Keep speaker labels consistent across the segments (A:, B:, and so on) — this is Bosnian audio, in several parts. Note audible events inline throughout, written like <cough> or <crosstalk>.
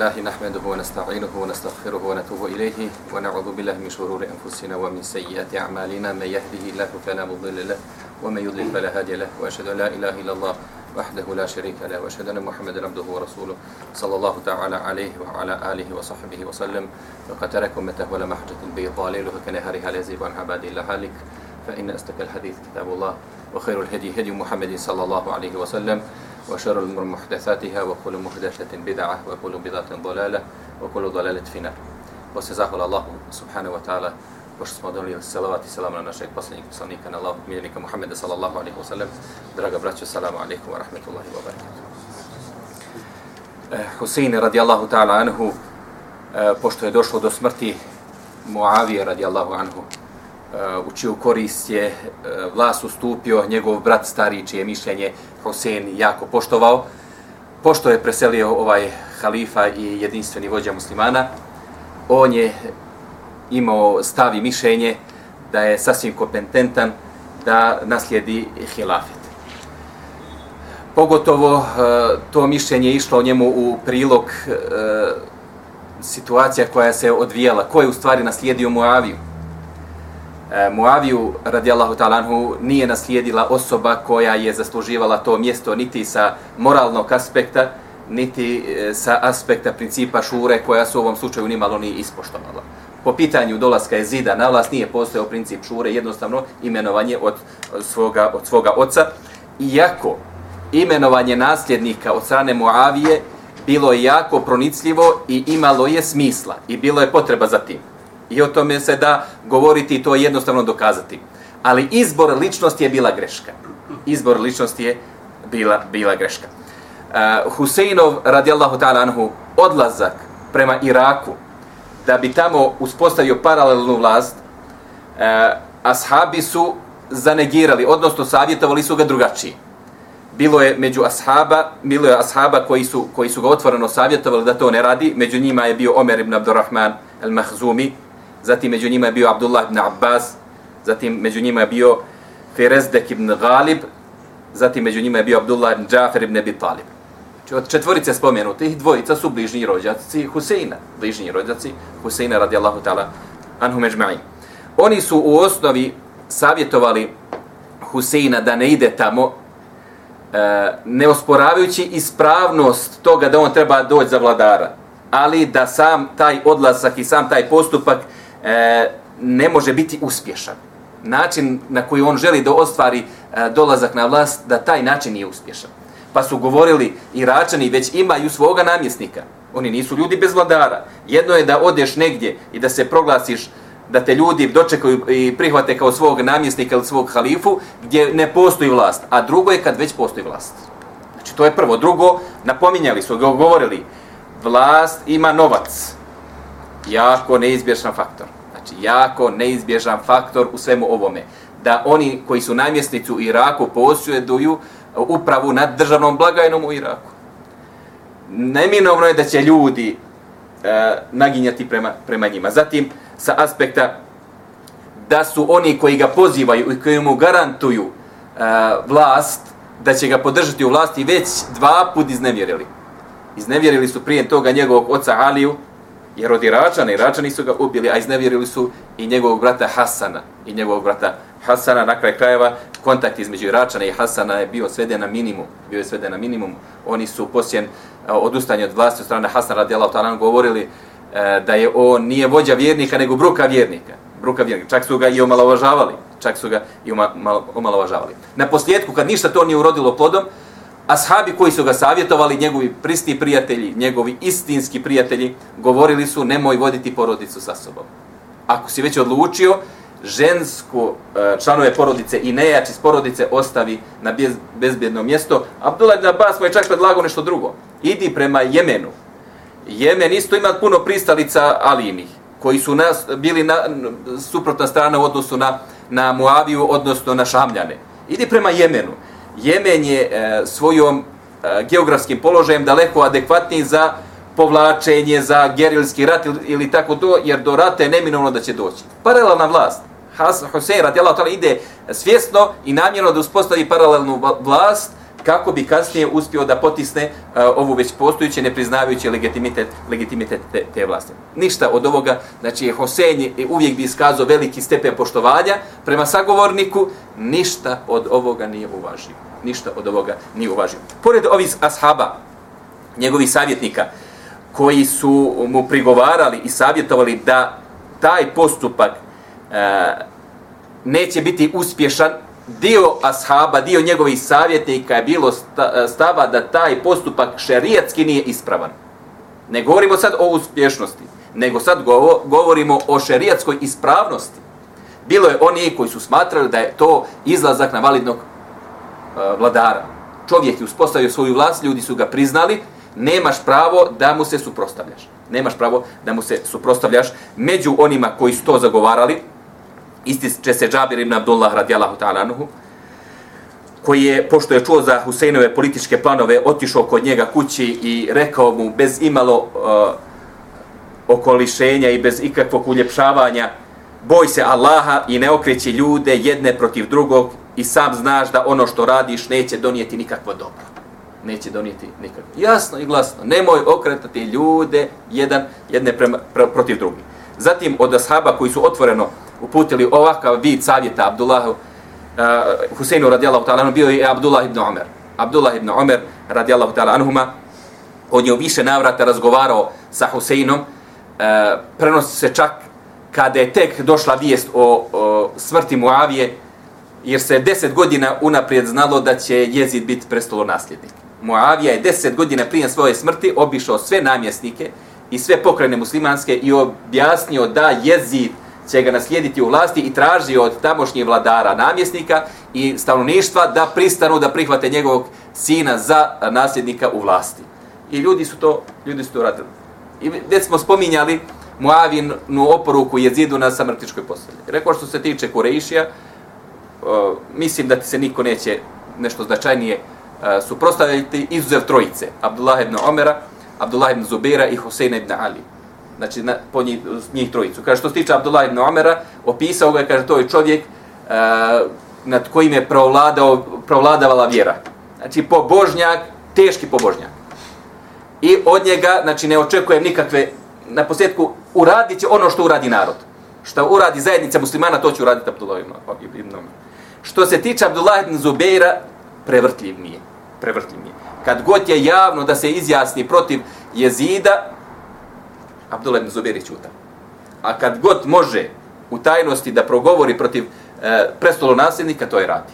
A: لله نحمده ونستعينه ونستغفره ونتوب إليه ونعوذ بالله من شرور أنفسنا ومن سيئات أعمالنا. من يهده الله فلا مضل له ومن يضلل فلا هادي له وأشهد أن لا إله إلا الله وحده لا شريك له وأشهد أن محمدا عبده ورسوله صلى الله تعالى عليه وعلى آله وصحبه وسلم. وقد ترك أمته ولا محجة البيضاء ليلها كنهارها لا يزيغ عن عباد الله هالك. فإن أستك الحديث كتاب الله وخير الهدي هدي محمد صلى الله عليه وسلم وشر الأمور محدثاتها وكل محدثة بدعة وكل بدعة ضلالة وكل ضلالة في نار الله سبحانه وتعالى pošto smo donili salavat i salam na našeg posljednjeg poslanika, na Allahog miljenika Muhammeda sallallahu alaihi wa sallam. Draga braćo, salamu alaikum wa rahmetullahi wa barakatuh. Eh, Husein radijallahu ta'ala anhu, eh, pošto je došlo do smrti Muavije radijallahu anhu, uh, u čiju korist je uh, vlast ustupio njegov brat stari, čije mišljenje Husein jako poštovao. Pošto je preselio ovaj halifa i jedinstveni vođa muslimana, on je imao stavi mišljenje da je sasvim kompetentan da naslijedi hilafet. Pogotovo e, to mišljenje je išlo njemu u prilog e, situacija koja se odvijela. Ko je u stvari naslijedio Muaviju? E, Muaviju radijallahu talanhu nije naslijedila osoba koja je zasluživala to mjesto niti sa moralnog aspekta, niti e, sa aspekta principa šure koja su u ovom slučaju nimalo ni ispoštovala. Po pitanju dolaska Jezida na vlast nije postojao princip šure, jednostavno imenovanje od svoga, od svoga oca. Iako imenovanje nasljednika od strane Muavije bilo je jako pronicljivo i imalo je smisla i bilo je potreba za tim. I o tome se da govoriti i to jednostavno dokazati. Ali izbor ličnosti je bila greška. Izbor ličnosti je bila, bila greška. Uh, Huseinov, radijallahu ta'ala anhu, odlazak prema Iraku, da bi tamo uspostavio paralelnu vlast, e, ashabi su zanegirali, odnosno savjetovali su ga drugačiji. Bilo je među ashaba, bilo je ashaba koji su, koji su ga otvoreno savjetovali da to ne radi, među njima je bio Omer ibn Abdurrahman al-Mahzumi, zatim među njima je bio Abdullah ibn Abbas, zatim među njima je bio Firezdek ibn Ghalib, zatim među njima je bio Abdullah ibn Džafer ibn Abi Talib. Znači od četvorice spomenutih, dvojica su bližnji rođaci Huseina, bližnji rođaci Huseina radijallahu ta'ala anhu međma'in. Oni su u osnovi savjetovali Huseina da ne ide tamo, e, ne osporavajući ispravnost toga da on treba doći za vladara, ali da sam taj odlasak i sam taj postupak e, ne može biti uspješan. Način na koji on želi da ostvari e, dolazak na vlast, da taj način nije uspješan. Pa su govorili Iračani već imaju svoga namjesnika. Oni nisu ljudi bez vladara. Jedno je da odeš negdje i da se proglasiš da te ljudi dočekaju i prihvate kao svog namjesnika ili svog halifu gdje ne postoji vlast. A drugo je kad već postoji vlast. Znači to je prvo. Drugo, napominjali su, govorili, vlast ima novac jako neizbješan faktor. Znači, jako neizbježan faktor u svemu ovome. Da oni koji su namjesnici u Iraku posjeduju upravu nad državnom blagajnom u Iraku. Neminovno je da će ljudi e, naginjati prema, prema njima. Zatim, sa aspekta da su oni koji ga pozivaju i koji mu garantuju e, vlast, da će ga podržati u vlasti, već dva put iznevjerili. Iznevjerili su prije toga njegovog oca Aliju, jer od Irađana, Irađani su ga ubili, a iznevjerili su i njegovog brata Hasana. I njegovog brata Hasana, na kraj krajeva, kontakt između Iračana i Hasana je bio sveden na minimum. Bio je sveden na minimum. Oni su poslije odustanje od vlasti od strane Hasana radijalahu ta'ala govorili e, da je on nije vođa vjernika, nego bruka vjernika. Bruka vjernika. Čak su ga i omalovažavali. Čak su ga i omalovažavali. Na posljedku, kad ništa to nije urodilo plodom, ashabi koji su ga savjetovali, njegovi pristi prijatelji, njegovi istinski prijatelji, govorili su nemoj voditi porodicu sa sobom. Ako si već odlučio, žensku e, članove porodice i nejač iz porodice ostavi na bez, bezbjedno mjesto. Abdullah ibn Abbas mu je čak predlagao nešto drugo. Idi prema Jemenu. Jemen isto ima puno pristalica Alinih, koji su nas, bili na, suprotna strana u odnosu na, na Muaviju, odnosno na Šamljane. Idi prema Jemenu. Jemen je e, svojom e, geografskim položajem daleko adekvatniji za povlačenje, za gerilski rat ili, ili tako to, jer do rata je neminovno da će doći. Paralelna vlast. Has, Hussein radijalahu ta'ala ide svjesno i namjerno da uspostavi paralelnu vlast kako bi kasnije uspio da potisne uh, ovu već postojuće nepriznavajući legitimitet, legitimitet te, te vlasti. Ništa od ovoga, znači Hosein je uvijek bi iskazao veliki stepen poštovanja prema sagovorniku, ništa od ovoga nije uvažio. Ništa od ovoga nije uvažio. Pored ovih ashaba, njegovih savjetnika, koji su mu prigovarali i savjetovali da taj postupak e, neće biti uspješan, dio ashaba, dio njegovih savjetnika je bilo e, stava da taj postupak šerijatski nije ispravan. Ne govorimo sad o uspješnosti, nego sad govorimo o šerijatskoj ispravnosti. Bilo je oni koji su smatrali da je to izlazak na validnog E, vladara. Čovjek je uspostavio svoju vlast, ljudi su ga priznali, nemaš pravo da mu se suprostavljaš. Nemaš pravo da mu se suprostavljaš među onima koji su to zagovarali, ističe se Džabir ibn Abdullah radijallahu ta'ala anuhu, koji je, pošto je čuo za Huseinove političke planove, otišao kod njega kući i rekao mu bez imalo uh, okolišenja i bez ikakvog uljepšavanja, boj se Allaha i ne okreći ljude jedne protiv drugog i sam znaš da ono što radiš neće donijeti nikakvo dobro. Neće donijeti nikakvo. Jasno i glasno. Nemoj okretati ljude jedan, jedne prema, pr protiv drugih. Zatim od ashaba koji su otvoreno uputili ovakav vid savjeta Abdullahu uh, Huseinu radijallahu ta'ala bio je Abdullah ibn Omer. Abdullah ibn Omer radijallahu ta'ala anhuma on je u više navrata razgovarao sa Huseinom uh, prenosi se čak kada je tek došla vijest o, o smrti Muavije jer se deset godina unaprijed znalo da će Jezid biti prestolonasljednik. Muavija je deset godina prije svoje smrti obišao sve namjesnike i sve pokrajne muslimanske i objasnio da Jezid će ga naslijediti u vlasti i tražio od tamošnjih vladara namjesnika i stanovništva da pristanu da prihvate njegovog sina za nasljednika u vlasti. I ljudi su to, ljudi su to radili. I već smo spominjali Muavinu oporuku jezidu na samrtičkoj posljednje. Rekao što se tiče Kurejšija, Eh, mislim da ti se niko neće nešto značajnije eh, suprostaviti izuzev trojice. Abdullah ibn Omera, Abdullah ibn Zubira i Huseina ibn Ali znači na, po njih, njih trojicu. Kaže, što se tiče Abdullah ibn Omera, opisao ga, kaže, to je čovjek uh, nad kojim je provladao, provladavala vjera. Znači, pobožnjak, teški pobožnjak. I od njega, znači, ne očekujem nikakve, na posljedku, uradit će ono što uradi narod. Što uradi zajednica muslimana, to će uraditi Abdullah ibn Omer. Što se tiče Abdullah ibn Zubeira, prevrtljiv nije. Prevrtljiv nije. Kad god je javno da se izjasni protiv jezida, Abdullah ibn Zubair čuta. A kad god može u tajnosti da progovori protiv e, prestolo nasljednika, to je radi.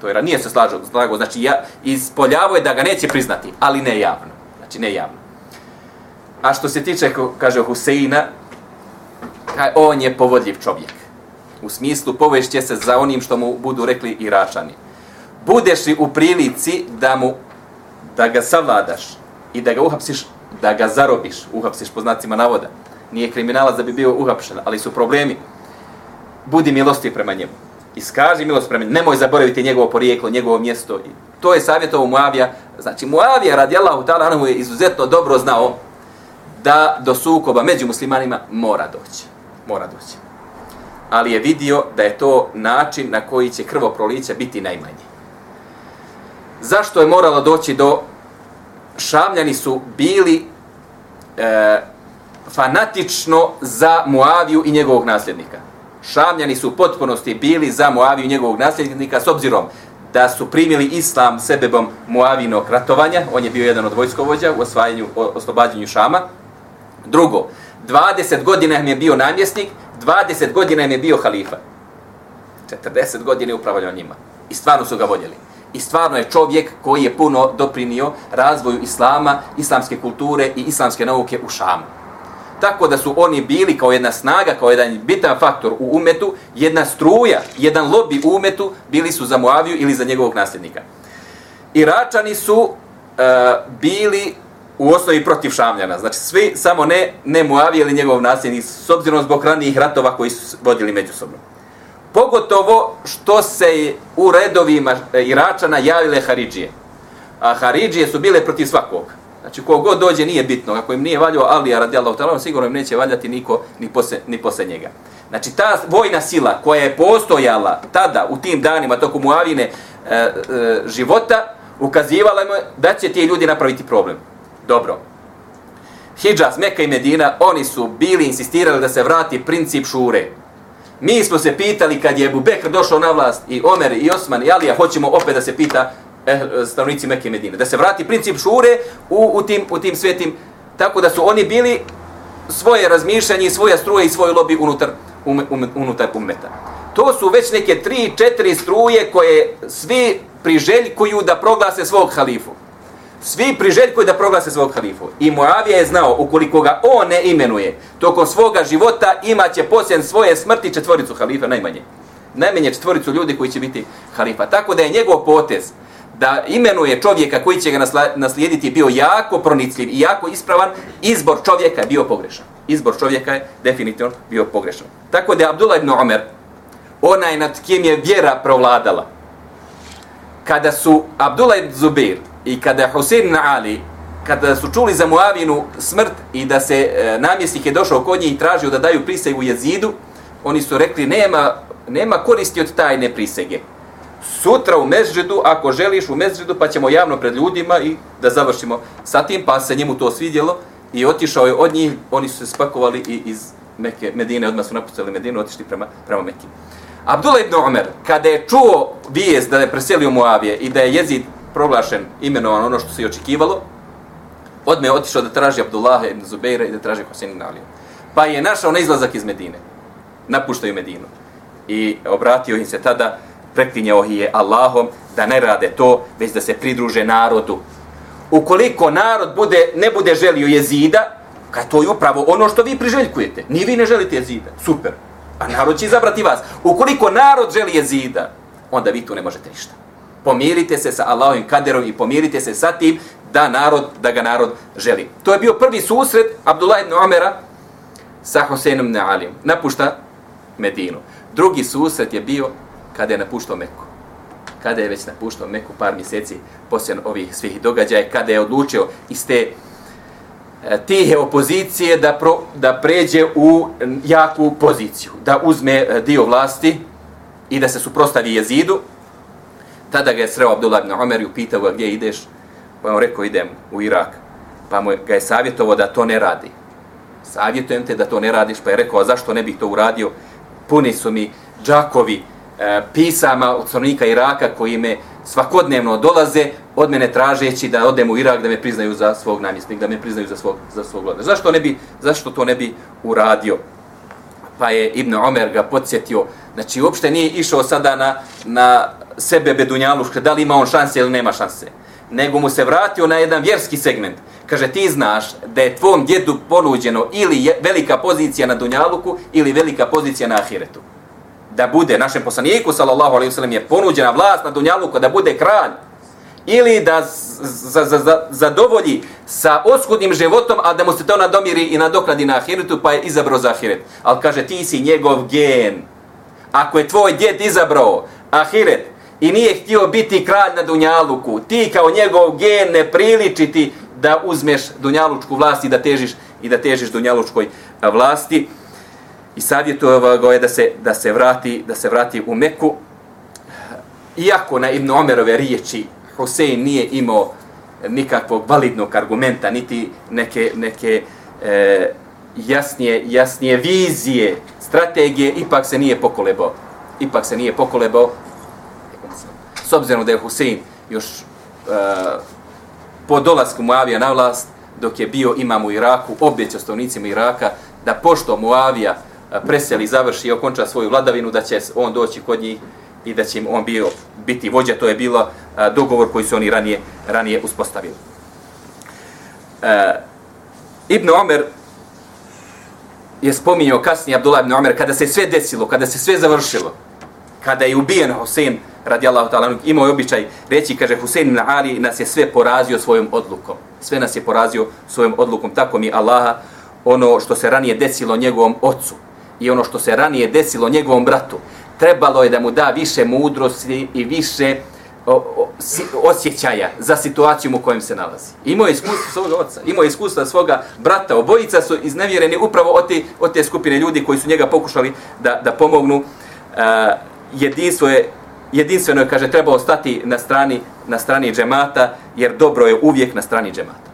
A: To je radi. Nije se slažao, slago, znači ja, ispoljavo je da ga neće priznati, ali ne javno. Znači ne javno. A što se tiče, kaže Huseina, on je povodljiv čovjek. U smislu povešće se za onim što mu budu rekli Iračani. Budeš li u prilici da mu da ga savladaš i da ga uhapsiš, da ga zarobiš, uhapsiš po znacima navoda. Nije kriminalac da bi bio uhapšen, ali su problemi. Budi milosti prema njemu. Iskaži milost prema njemu. Nemoj zaboraviti njegovo porijeklo, njegovo mjesto. I to je savjetovo Muavija. Znači, Muavija radijallahu ta'ala mu je izuzetno dobro znao da do sukoba među muslimanima mora doći. Mora doći. Ali je vidio da je to način na koji će krvoproliće biti najmanje. Zašto je moralo doći do Šamljani su bili e, fanatično za Muaviju i njegovog nasljednika. Šamljani su u potpunosti bili za Muaviju i njegovog nasljednika s obzirom da su primili islam sebebom Muavinog ratovanja. On je bio jedan od vojskovođa u osvajanju, oslobađanju Šama. Drugo, 20 godina im je bio namjesnik, 20 godina im je bio halifa. 40 godina je upravljao njima. I stvarno su ga voljeli i stvarno je čovjek koji je puno doprinio razvoju islama, islamske kulture i islamske nauke u Šamu. Tako da su oni bili kao jedna snaga, kao jedan bitan faktor u umetu, jedna struja, jedan lobby u umetu, bili su za Muaviju ili za njegovog nasljednika. Iračani su uh, bili u osnovi protiv Šamljana. Znači svi, samo ne, ne Muavije ili njegov nasljednik, s obzirom zbog ranijih ratova koji su vodili međusobno. Pogotovo što se u redovima e, Iračana javile Haridžije. A Haridžije su bile protiv svakog. Znači, kogod dođe nije bitno. Ako im nije valjao Alija radijallahu ta'ala, sigurno im neće valjati niko ni posle, ni posle njega. Znači, ta vojna sila koja je postojala tada u tim danima tokom Muavine e, e, života, ukazivala mu da će ti ljudi napraviti problem. Dobro. Hidžaz, Meka i Medina, oni su bili insistirali da se vrati princip šure. Mi smo se pitali kad je Ebu Bekr došao na vlast i Omer i Osman i Alija, hoćemo opet da se pita eh, stanovnici Mekke i Medine. Da se vrati princip šure u, u, tim, u tim svetim, tako da su oni bili svoje razmišljanje, svoja struje i svoj lobby unutar, um, um, unutar umeta. To su već neke tri, četiri struje koje svi priželjkuju da proglase svog halifu. Svi priželjkuju da proglase svog halifu. I Moavija je znao, ukoliko ga on ne imenuje, tokom svoga života imaće posljen svoje smrti četvoricu halifa, najmanje. Najmanje četvoricu ljudi koji će biti halifa. Tako da je njegov potez da imenuje čovjeka koji će ga naslijediti bio jako pronicljiv i jako ispravan, izbor čovjeka je bio pogrešan. Izbor čovjeka je definitivno bio pogrešan. Tako da je Abdullah ibn Omer, onaj nad kim je vjera provladala, kada su Abdullah ibn Zubir i kada je Husein na Ali, kada su čuli za Muavinu smrt i da se e, namjesnik je došao kod njih i tražio da daju prisegu jezidu, oni su rekli nema, nema koristi od tajne prisege. Sutra u mezđedu, ako želiš u mezđedu, pa ćemo javno pred ljudima i da završimo sa tim, pa se njemu to svidjelo i otišao je od njih, oni su se spakovali i iz Mekke, Medine, odmah su napustili Medinu, otišli prema, prema Mekke. Abdullah ibn Omer, kada je čuo vijest da je preselio Muavije i da je jezid proglašen imenovan ono što se i očekivalo, odme je otišao da traži Abdullaha ibn Zubeira i da traži Hosein ibn Ali. Pa je našao na izlazak iz Medine. Napuštaju Medinu. I obratio im se tada, preklinjao je Allahom da ne rade to, već da se pridruže narodu. Ukoliko narod bude, ne bude želio jezida, kad to je upravo ono što vi priželjkujete. Ni vi ne želite jezida. Super. A narod će izabrati vas. Ukoliko narod želi jezida, onda vi tu ne možete ništa. Pomirite se sa Allahovim kaderom i pomirite se sa tim da narod da ga narod želi. To je bio prvi susret Abdullah ibn Omera sa Huseinom ibn Alijom. Napušta Medinu. Drugi susret je bio kada je napuštao Meku. Kada je već napuštao Meku par mjeseci poslije ovih svih događaja, kada je odlučio iz te e, tihe opozicije da, pro, da pređe u jaku poziciju, da uzme e, dio vlasti i da se suprostavi jezidu. Tada ga je sreo Abdullah ibn Omer i upitao ga gdje ideš, pa on rekao idem u Irak. Pa mu ga je savjetovao da to ne radi. Savjetujem te da to ne radiš, pa je rekao, a zašto ne bih to uradio? Puni su mi džakovi e, pisama od stanovnika Iraka koji me svakodnevno dolaze od mene tražeći da odem u Irak da me priznaju za svog namjesnika, da me priznaju za svog, za svog vladara. Zašto, ne bi, zašto to ne bi uradio? Pa je Ibn Omer ga podsjetio, znači uopšte nije išao sada na, na sebe bedunjaluške, da li ima on šanse ili nema šanse, nego mu se vratio na jedan vjerski segment. Kaže, ti znaš da je tvom djedu ponuđeno ili velika pozicija na Dunjaluku ili velika pozicija na Ahiretu da bude našem poslaniku sallallahu alejhi wasallam, je ponuđena vlast na Dunjaluku, da bude kralj ili da za, za, za, zadovolji sa oskudnim životom, a da mu se to nadomiri i nadokradi na ahiretu, pa je izabrao za ahiret. Ali kaže, ti si njegov gen. Ako je tvoj djed izabrao ahiret i nije htio biti kralj na Dunjaluku, ti kao njegov gen ne priliči ti da uzmeš Dunjalučku vlast i da težiš i da težiš Dunjalučkoj vlasti i savjetovao ga je da se, da se vrati da se vrati u Meku. Iako na Ibn Omerove riječi Hosein nije imao nikakvog validnog argumenta, niti neke, neke e, jasnije, jasnije vizije, strategije, ipak se nije pokolebao. Ipak se nije pokolebao. S obzirom da je Husein još e, po dolasku Muavija na vlast, dok je bio imam u Iraku, objeća stavnicima Iraka, da pošto Muavija e, preseli, završi i okonča svoju vladavinu, da će on doći kod njih i da će im on bio, biti vođa. To je bilo e, dogovor koji su oni ranije, ranije uspostavili. E, Ibn Omer je spominjao kasnije Abdullah ibn Omer, kada se sve desilo, kada se sve završilo, kada je ubijen Husein, radi Allahu ta'ala, imao je običaj reći, kaže, Husein ibn Ali nas je sve porazio svojom odlukom. Sve nas je porazio svojom odlukom. Tako mi Allaha, ono što se ranije desilo njegovom ocu, i ono što se ranije desilo njegovom bratu, trebalo je da mu da više mudrosti i više o, o, osjećaja za situaciju u kojem se nalazi. Imao je iskustvo svoga oca, imao je iskustva svoga brata, obojica su iznevjereni upravo od te, od te skupine ljudi koji su njega pokušali da, da pomognu. Uh, jedinstvo je jedinstveno je, kaže, trebao stati na strani, na strani džemata, jer dobro je uvijek na strani džemata.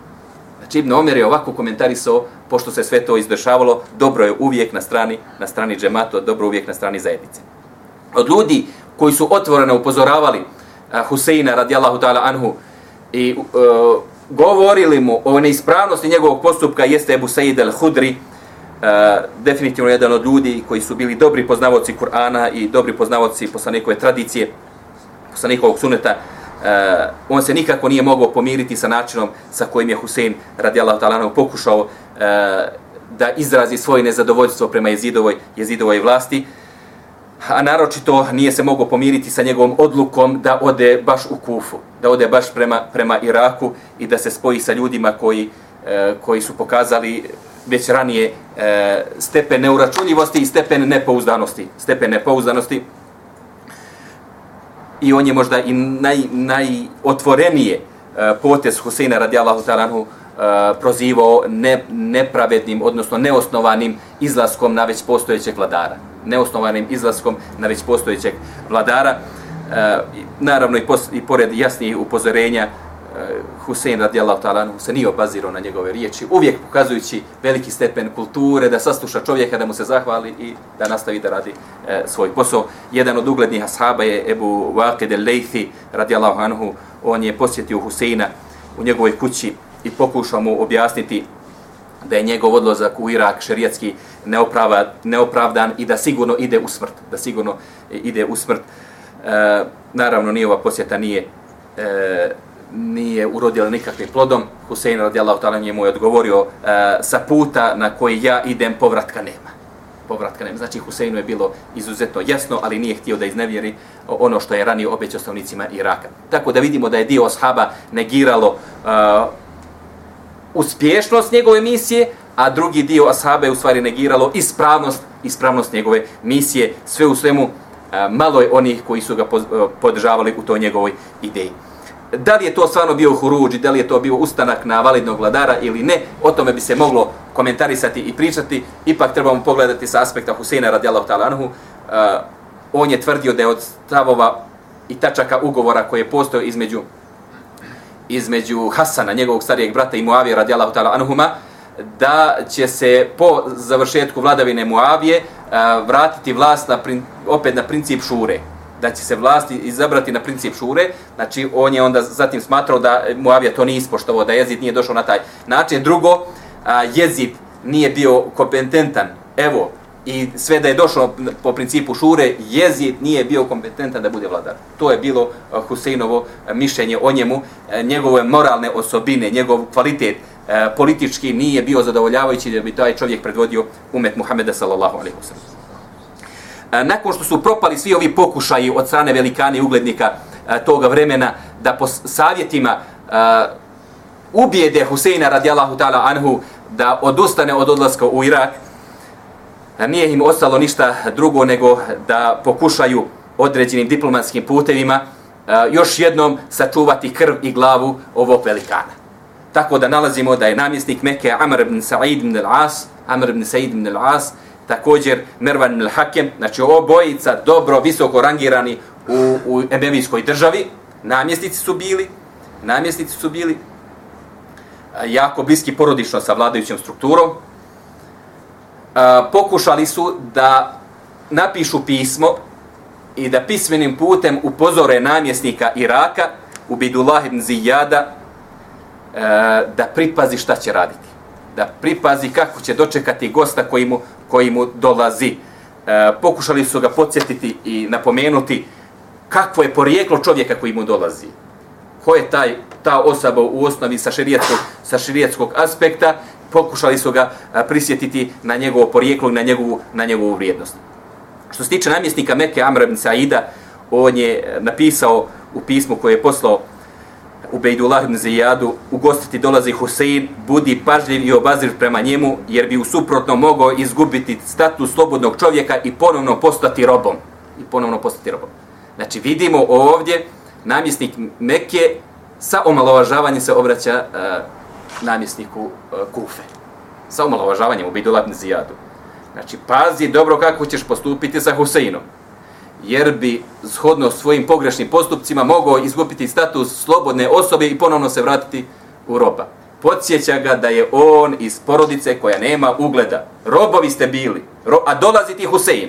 A: Znači, Ibn Omer je ovako komentarisao, pošto se sve to izdešavalo, dobro je uvijek na strani, na strani džemata, dobro uvijek na strani zajednice. Od ljudi koji su otvoreno upozoravali Huseina radijallahu ta'ala anhu i uh, govorili mu o neispravnosti njegovog postupka jeste Ebu Said al-Hudri, uh, definitivno jedan od ljudi koji su bili dobri poznavoci Kur'ana i dobri poznavoci poslanikove tradicije, poslanikovog suneta, uh, e, on se nikako nije mogao pomiriti sa načinom sa kojim je Husein radijallahu ta'ala pokušao uh, da izrazi svoje nezadovoljstvo prema jezidovoj, jezidovoj vlasti, a naročito nije se mogao pomiriti sa njegovom odlukom da ode baš u Kufu, da ode baš prema, prema Iraku i da se spoji sa ljudima koji, e, koji su pokazali već ranije e, stepen neuračunljivosti i stepen nepouzdanosti. Stepen nepouzdanosti. I on je možda i naj, najotvorenije e, potez Huseina radijallahu talanhu E, prozivao ne, nepravednim, odnosno neosnovanim izlaskom na već postojećeg vladara. Neosnovanim izlaskom na već postojećeg vladara. E, naravno i, pos, i pored jasnih upozorenja e, Husein radijallahu ta'ala se nije obazirao na njegove riječi, uvijek pokazujući veliki stepen kulture, da sasluša čovjeka, da mu se zahvali i da nastavi da radi e, svoj posao. Jedan od uglednih ashaba je Ebu Waqid al-Laythi radijallahu anhu, on je posjetio Huseina u njegovoj kući i pokušao mu objasniti da je njegov odlazak u Irak šerijatski neoprava, neopravdan i da sigurno ide u smrt, da sigurno ide u smrt. E, naravno, nije ova posjeta nije e, nije urodila nikakvim plodom. Husein radijallahu ta'ala njemu je odgovorio e, sa puta na koji ja idem povratka nema. Povratka nema. Znači Huseinu je bilo izuzetno jasno, ali nije htio da iznevjeri ono što je ranije obećao stavnicima Iraka. Tako da vidimo da je dio ashaba negiralo e, uspješnost njegove misije, a drugi dio ashaba je u stvari negiralo ispravnost, ispravnost njegove misije. Sve u svemu e, malo je onih koji su ga e, podržavali u toj njegovoj ideji da li je to stvarno bio huruđi, da li je to bio ustanak na validnog vladara ili ne, o tome bi se moglo komentarisati i pričati. Ipak trebamo pogledati sa aspekta Huseina radijallahu ta'ala anhu. Uh, on je tvrdio da je od stavova i tačaka ugovora koje je postao između između Hasana, njegovog starijeg brata i Muavije radijallahu ta'ala anhuma, da će se po završetku vladavine Muavije eh, vratiti vlast na, opet na princip šure da će se vlasti izabrati na princip šure, znači on je onda zatim smatrao da Muavija to nije ispoštovao, da jezid nije došao na taj način. Drugo, a, jezid nije bio kompetentan, evo, i sve da je došao po principu šure, jezid nije bio kompetentan da bude vladar. To je bilo eh, Huseinovo eh, mišljenje o njemu, eh, njegove moralne osobine, njegov kvalitet politički nije bio zadovoljavajući da bi taj čovjek predvodio umet Muhameda sallallahu alaihi wa sallam nakon što su propali svi ovi pokušaji od strane velikana i uglednika toga vremena da po savjetima ubijede Huseina radijallahu ta'ala anhu da odustane od odlaska u Irak, nije im ostalo ništa drugo nego da pokušaju određenim diplomatskim putevima e, još jednom sačuvati krv i glavu ovog velikana. Tako da nalazimo da je namjesnik Mekke Amr ibn Sa'id ibn al-As, Amr ibn Sa'id ibn al-As, također Mervan al-Hakem, znači obojica dobro, visoko rangirani u, u Emevijskoj državi, namjesnici su bili, namjesnici su bili e, jako bliski porodično sa vladajućom strukturom, a, pokušali su da napišu pismo i da pismenim putem upozore namjesnika Iraka, Ubidullah ibn Zijada, e, da pripazi šta će raditi. Da pripazi kako će dočekati gosta koji mu koji mu dolazi. E, pokušali su ga podsjetiti i napomenuti kakvo je porijeklo čovjeka koji mu dolazi. Ko je taj, ta osoba u osnovi sa širijetskog, sa širijetskog aspekta, pokušali su ga prisjetiti na njegovo porijeklo i na njegovu, na njegovu vrijednost. Što se tiče namjesnika Mekke Amra ibn Saida, on je e, napisao u pismu koje je poslao u Bejdullah ibn Zijadu, u gostiti dolazi Husein, budi pažljiv i obazir prema njemu, jer bi u suprotno mogao izgubiti status slobodnog čovjeka i ponovno postati robom. i ponovno postati robom. Znači vidimo ovdje namjesnik Mekke sa omalovažavanjem se obraća uh, namjesniku uh, Kufe. Sa omalovažavanjem u Bidulab Zijadu. Znači, pazi dobro kako ćeš postupiti sa Huseinom. Jer bi, shodno svojim pogrešnim postupcima, mogao izgubiti status slobodne osobe i ponovno se vratiti u roba. Podsjeća ga da je on iz porodice koja nema ugleda. Robovi ste bili. Ro a dolazi ti Husein.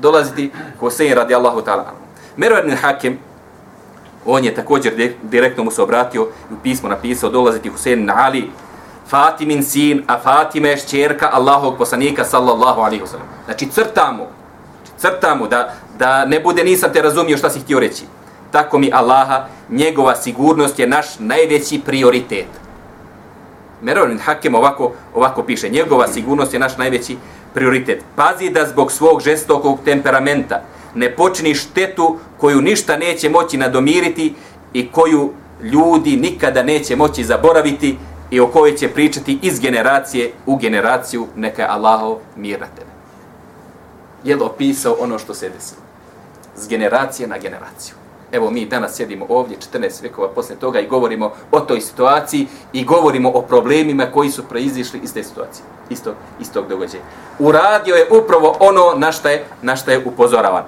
A: Dolazi ti Husein radi Allahu ta'ala. Mervar Hakim, on je također direktno mu se obratio i u napisao dolaziti Husein na Ali, Fatimin sin, a Fatime je šćerka Allahog poslanika sallallahu alaihi wasallam. Znači crtamo, znači, crtamo da, da ne bude nisam te razumio šta si htio reći. Tako mi Allaha, njegova sigurnost je naš najveći prioritet. Merovin Hakem ovako, ovako piše, njegova sigurnost je naš najveći prioritet. Pazi da zbog svog žestokog temperamenta ne počini štetu koju ništa neće moći nadomiriti i koju ljudi nikada neće moći zaboraviti i o kojoj će pričati iz generacije u generaciju, neka je Allahov mir na tebe. Je li opisao ono što se desilo? Z generacije na generaciju. Evo mi danas sjedimo ovdje 14 vekova posle toga i govorimo o toj situaciji i govorimo o problemima koji su proizišli iz te situacije, istog, istog događaja. Uradio je upravo ono na šta je, na šta je upozoravan.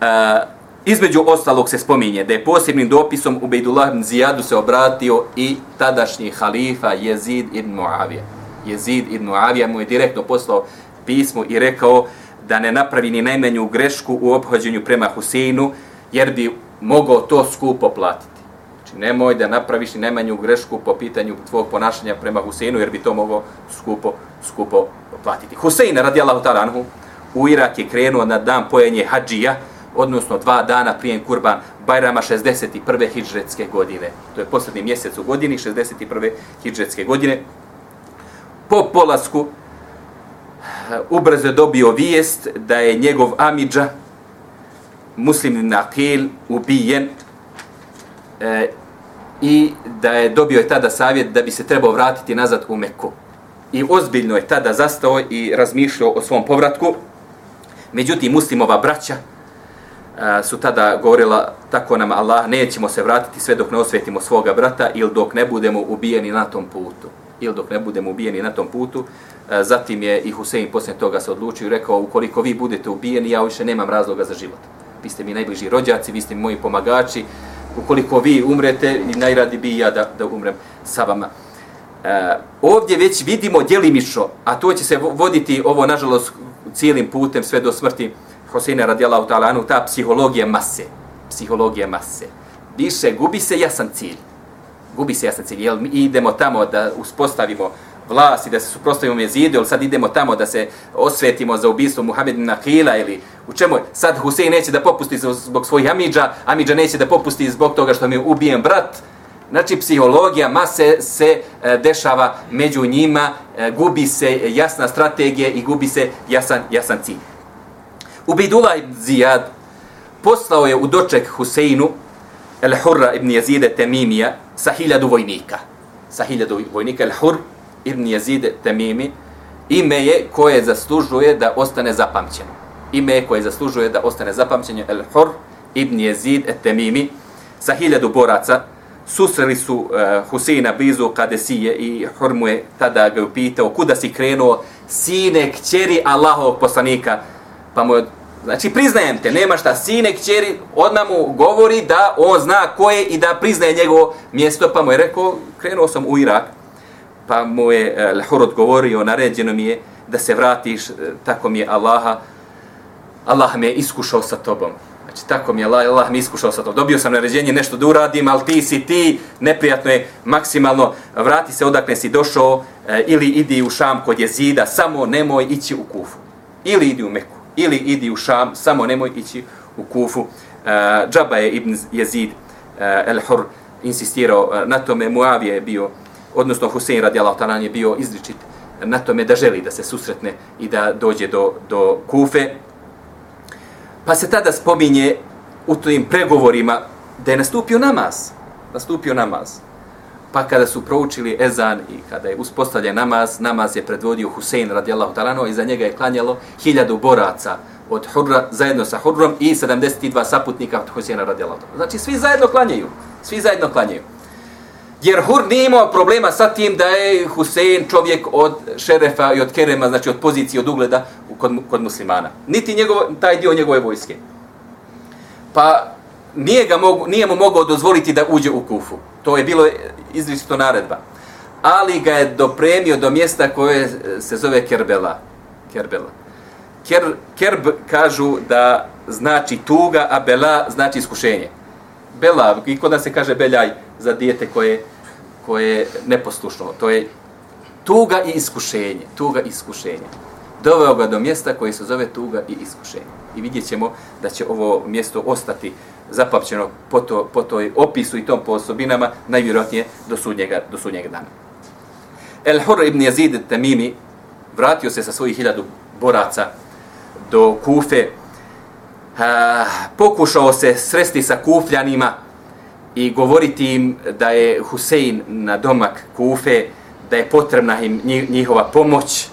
A: Uh, Između ostalog se spominje da je posebnim dopisom u Bejdullah ibn Zijadu se obratio i tadašnji halifa Jezid ibn Muavija. Jezid ibn Muavija mu je direktno poslao pismo i rekao da ne napravi ni najmanju grešku u obhođenju prema Huseinu, jer bi mogao to skupo platiti. Znači, nemoj da napraviš ni najmanju grešku po pitanju tvog ponašanja prema Huseinu, jer bi to mogao skupo, skupo platiti. Husein, radijallahu ta'ala anhu, u Irak je krenuo na dan pojenje hađija, odnosno dva dana prije kurban Bajrama 61. hidžretske godine. To je posljednji mjesec u godini, 61. hidžretske godine. Po polasku eh, ubrzo dobio vijest da je njegov Amidža, muslimin Akil, ubijen e, i da je dobio je tada savjet da bi se trebao vratiti nazad u Meku. I ozbiljno je tada zastao i razmišljao o svom povratku. Međutim, muslimova braća, su tada govorila tako nam Allah nećemo se vratiti sve dok ne osvetimo svoga brata ili dok ne budemo ubijeni na tom putu. Ili dok ne budemo ubijeni na tom putu. Zatim je i Husein poslije toga se odlučio i rekao ukoliko vi budete ubijeni ja više nemam razloga za život. Vi ste mi najbliži rođaci vi ste mi moji pomagači. Ukoliko vi umrete najradi bi ja da, da umrem sa vama. E, ovdje već vidimo djelimično, a to će se voditi ovo, nažalost, cijelim putem sve do smrti, Hoseina radijallahu ta'ala anu, ta psihologija mase, psihologija mase. Više, gubi se jasan cilj. Gubi se jasan cilj. Jel mi idemo tamo da uspostavimo vlast i da se suprostavimo jezidu, ili sad idemo tamo da se osvetimo za ubistvo Muhammedina Nakila ili u čemu sad Husein neće da popusti zbog svojih Amidža, Amidža neće da popusti zbog toga što mi je ubijen brat. Znači, psihologija mase se e, dešava među njima, e, gubi se jasna strategija i gubi se jasan, jasan cilj. Ubejdullah ibn Zijad poslao je u doček Huseinu El Hurra ibn Jezide Temimija sa hiljadu vojnika. Sa hiljadu vojnika El Hur ibn Jezide Temimi ime je koje zaslužuje da ostane zapamćeno. Ime je koje zaslužuje da ostane zapamćeno El Hur ibn Jazid Temimi sa hiljadu boraca susreli su uh, Huseina blizu Kadesije i Hur mu je tada ga upitao kuda si krenuo sine kćeri Allahovog poslanika pa mu je Znači, priznajem te, nema šta, sine, kćeri, odmah mu govori da on zna ko je i da priznaje njegovo mjesto, pa mu je rekao, krenuo sam u Irak, pa mu je e, uh, Lahor odgovorio, naređeno mi je da se vratiš, e, tako mi je Allaha, Allah me je iskušao sa tobom. Znači, tako mi je Allah, Allah me iskušao sa tobom. Dobio sam naređenje nešto da uradim, ali ti si ti, neprijatno je maksimalno, vrati se odakle si došao, e, ili idi u Šam kod jezida, samo nemoj ići u Kufu. Ili idi u Meku ili idi u Šam, samo nemoj ići u Kufu. Uh, Džaba je Ibn Jezid uh, el-Hur insistirao uh, na tome, Muavije je bio, odnosno Husein radijalahu talan je bio izričit na tome da želi da se susretne i da dođe do, do Kufe. Pa se tada spominje u tim pregovorima da je nastupio namaz. Nastupio namaz. Pa kada su proučili ezan i kada je uspostavljen namaz, namaz je predvodio Husein radijallahu talano i za njega je klanjalo hiljadu boraca od Hurra zajedno sa Hurrom i 72 saputnika od Husena radijallahu Znači svi zajedno klanjaju. Svi zajedno klanjaju. Jer Hur nije imao problema sa tim da je Husein čovjek od šerefa i od kerema, znači od pozicije, od ugleda kod, kod muslimana. Niti njegov, taj dio njegove vojske. Pa nije, ga mogu, nije mu mogao dozvoliti da uđe u Kufu. To je bilo izričito naredba. Ali ga je dopremio do mjesta koje se zove Kerbela. Kerbela. Ker, kerb kažu da znači tuga, a bela znači iskušenje. Bela, i kod nas se kaže beljaj za dijete koje, koje je neposlušno. To je tuga i iskušenje. Tuga i iskušenje. Doveo ga do mjesta koje se zove tuga i iskušenje. I vidjet ćemo da će ovo mjesto ostati zapapćeno po, to, po toj opisu i tom po osobinama najvjerojatnije do sudnjega, do sudnjega dana. El Hur ibn Yazid Tamimi vratio se sa svojih hiljadu boraca do Kufe, a, pokušao se sresti sa Kufljanima i govoriti im da je Husein na domak Kufe, da je potrebna im njihova pomoć,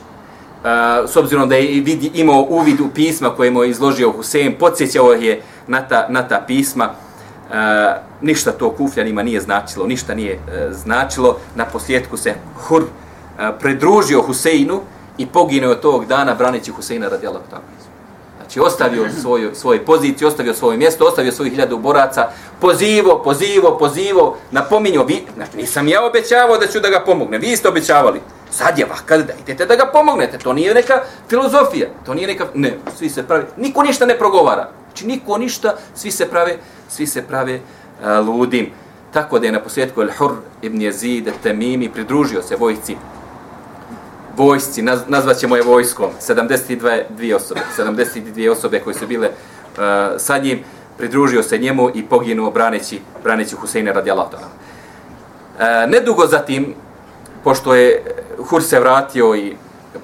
A: a, s obzirom da je vidi, imao uvid u pisma koje mu je izložio Husein, podsjećao je na ta, na ta pisma, a, ništa to Kufljanima nije značilo, ništa nije e, značilo, na posljedku se Hur a, predružio Huseinu i poginuo od tog dana braneći Huseina radijallahu ta'ala. Znači, ostavio <clears throat> svoju, svoju poziciju, ostavio svoje mjesto, ostavio svojih hiljadu boraca, pozivo, pozivo, pozivo, napominio, vi, znači, nisam ja obećavao da ću da ga pomogne, vi ste obećavali. Sad je vakad da idete da ga pomognete, to nije neka filozofija, to nije neka, ne, svi se pravi, niko ništa ne progovara, znači, niko ništa, svi se prave, svi se prave a, ludim. Tako da je na posljedku Al-Hur ibn Jezid, Temimi, pridružio se vojci vojsci, naz, nazvat ćemo je vojskom, 72 osobe, 72 osobe koje su bile uh, sa njim, pridružio se njemu i poginuo braneći, braneći Huseina radijallahu ta'ala. Uh, nedugo zatim, pošto je Hur se vratio i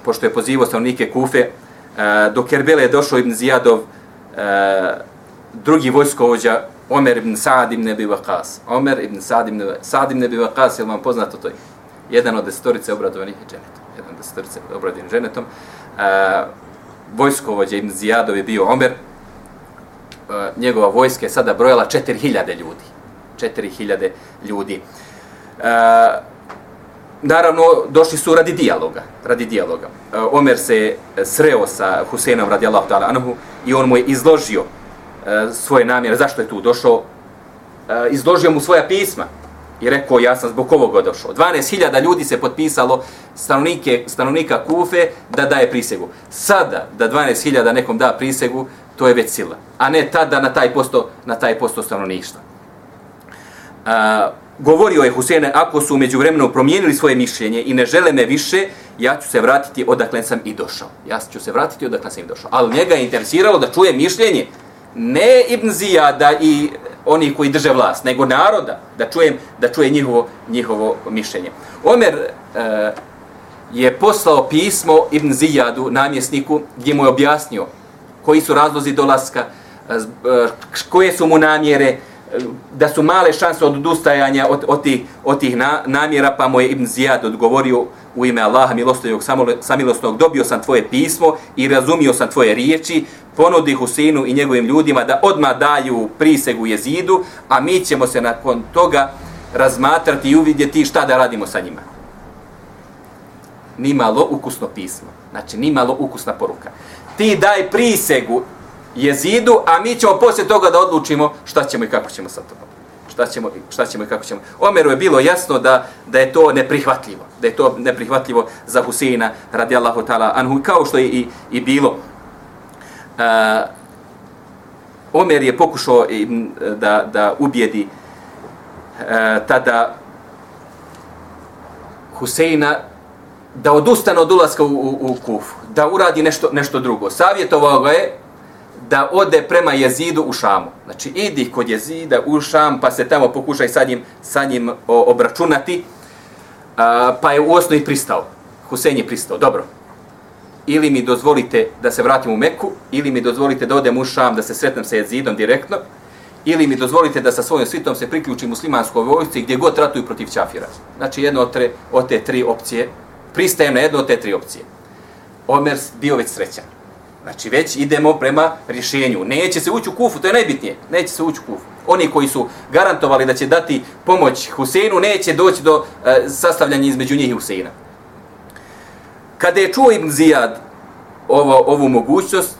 A: pošto je pozivao stanovnike Kufe, uh, do Kerbele je došao Ibn Zijadov, uh, Eh, drugi vojskovođa, Omer ibn Sa'd ibn Abi Waqas. Omer ibn Sa'd ibn, Sa'd ibn Abi Waqas, je vam poznato to? Jedan od desetorice obradovanih dženetom. jedan od desetorice obradovanih ženetom. Uh, eh, vojskovođa Ibn Zijadov je bio Omer. Uh, njegova vojska je sada brojala 4000 ljudi. 4000 ljudi. Uh, naravno, došli su radi dijaloga. Radi dijaloga. E, Omer se e, sreo sa Husenom radi ta'ala anhu i on mu je izložio e, svoje namjere. Zašto je tu došao? Izložio mu svoja pisma i rekao ja sam zbog ovoga došao. 12.000 ljudi se potpisalo stanovnike, stanovnika Kufe da daje prisegu. Sada da 12.000 nekom da prisegu, to je već sila. A ne tada na taj posto, na taj posto stanovništva. A, govorio je Husene, ako su umeđu vremenu promijenili svoje mišljenje i ne žele me više, ja ću se vratiti odakle sam i došao. Ja ću se vratiti odakle sam i došao. Ali njega je interesiralo da čuje mišljenje ne Ibn Zijada i oni koji drže vlast, nego naroda, da čujem da čuje njihovo njihovo mišljenje. Omer e, je poslao pismo Ibn Zijadu, namjesniku, gdje mu je objasnio koji su razlozi dolaska, e, koje su mu namjere, da su male šanse od odustajanja od, od, tih, od tih na, namjera, pa mu je Ibn Zijad odgovorio u ime Allaha milostivog samilosnog, dobio sam tvoje pismo i razumio sam tvoje riječi, ponudi Husinu i njegovim ljudima da odma daju prisegu jezidu, a mi ćemo se nakon toga razmatrati i uvidjeti šta da radimo sa njima. Nimalo ukusno pismo. Znači, nimalo ukusna poruka. Ti daj prisegu jezidu, a mi ćemo poslije toga da odlučimo šta ćemo i kako ćemo sa tobom. Šta ćemo, šta ćemo i kako ćemo. Omeru je bilo jasno da, da je to neprihvatljivo. Da je to neprihvatljivo za Huseina radijallahu ta'ala anhu, kao što je i, i bilo uh, Omer je pokušao da, da ubijedi uh, tada Huseina da odustane od ulaska u, u, u Kufu, da uradi nešto, nešto drugo. Savjetovao ga je da ode prema jezidu u Šamu. Znači, idi kod jezida u Šam, pa se tamo pokušaj sa njim, sa njim obračunati, a, pa je u osnovi pristao. Husein je pristao. Dobro, ili mi dozvolite da se vratim u Meku, ili mi dozvolite da odem u Šam, da se sretnem sa jezidom direktno, ili mi dozvolite da sa svojom svitom se priključim muslimanskoj vojsci gdje god ratuju protiv Čafira. Znači jedno od, tre, od te tri opcije, pristajem na jedno od te tri opcije. Omer bio već srećan. Znači već idemo prema rješenju. Neće se ući u kufu, to je najbitnije. Neće se ući u kufu. Oni koji su garantovali da će dati pomoć Huseinu, neće doći do e, sastavljanja između njih i Huseina. Kada je čuo Ibn Zijad ovo, ovu mogućnost,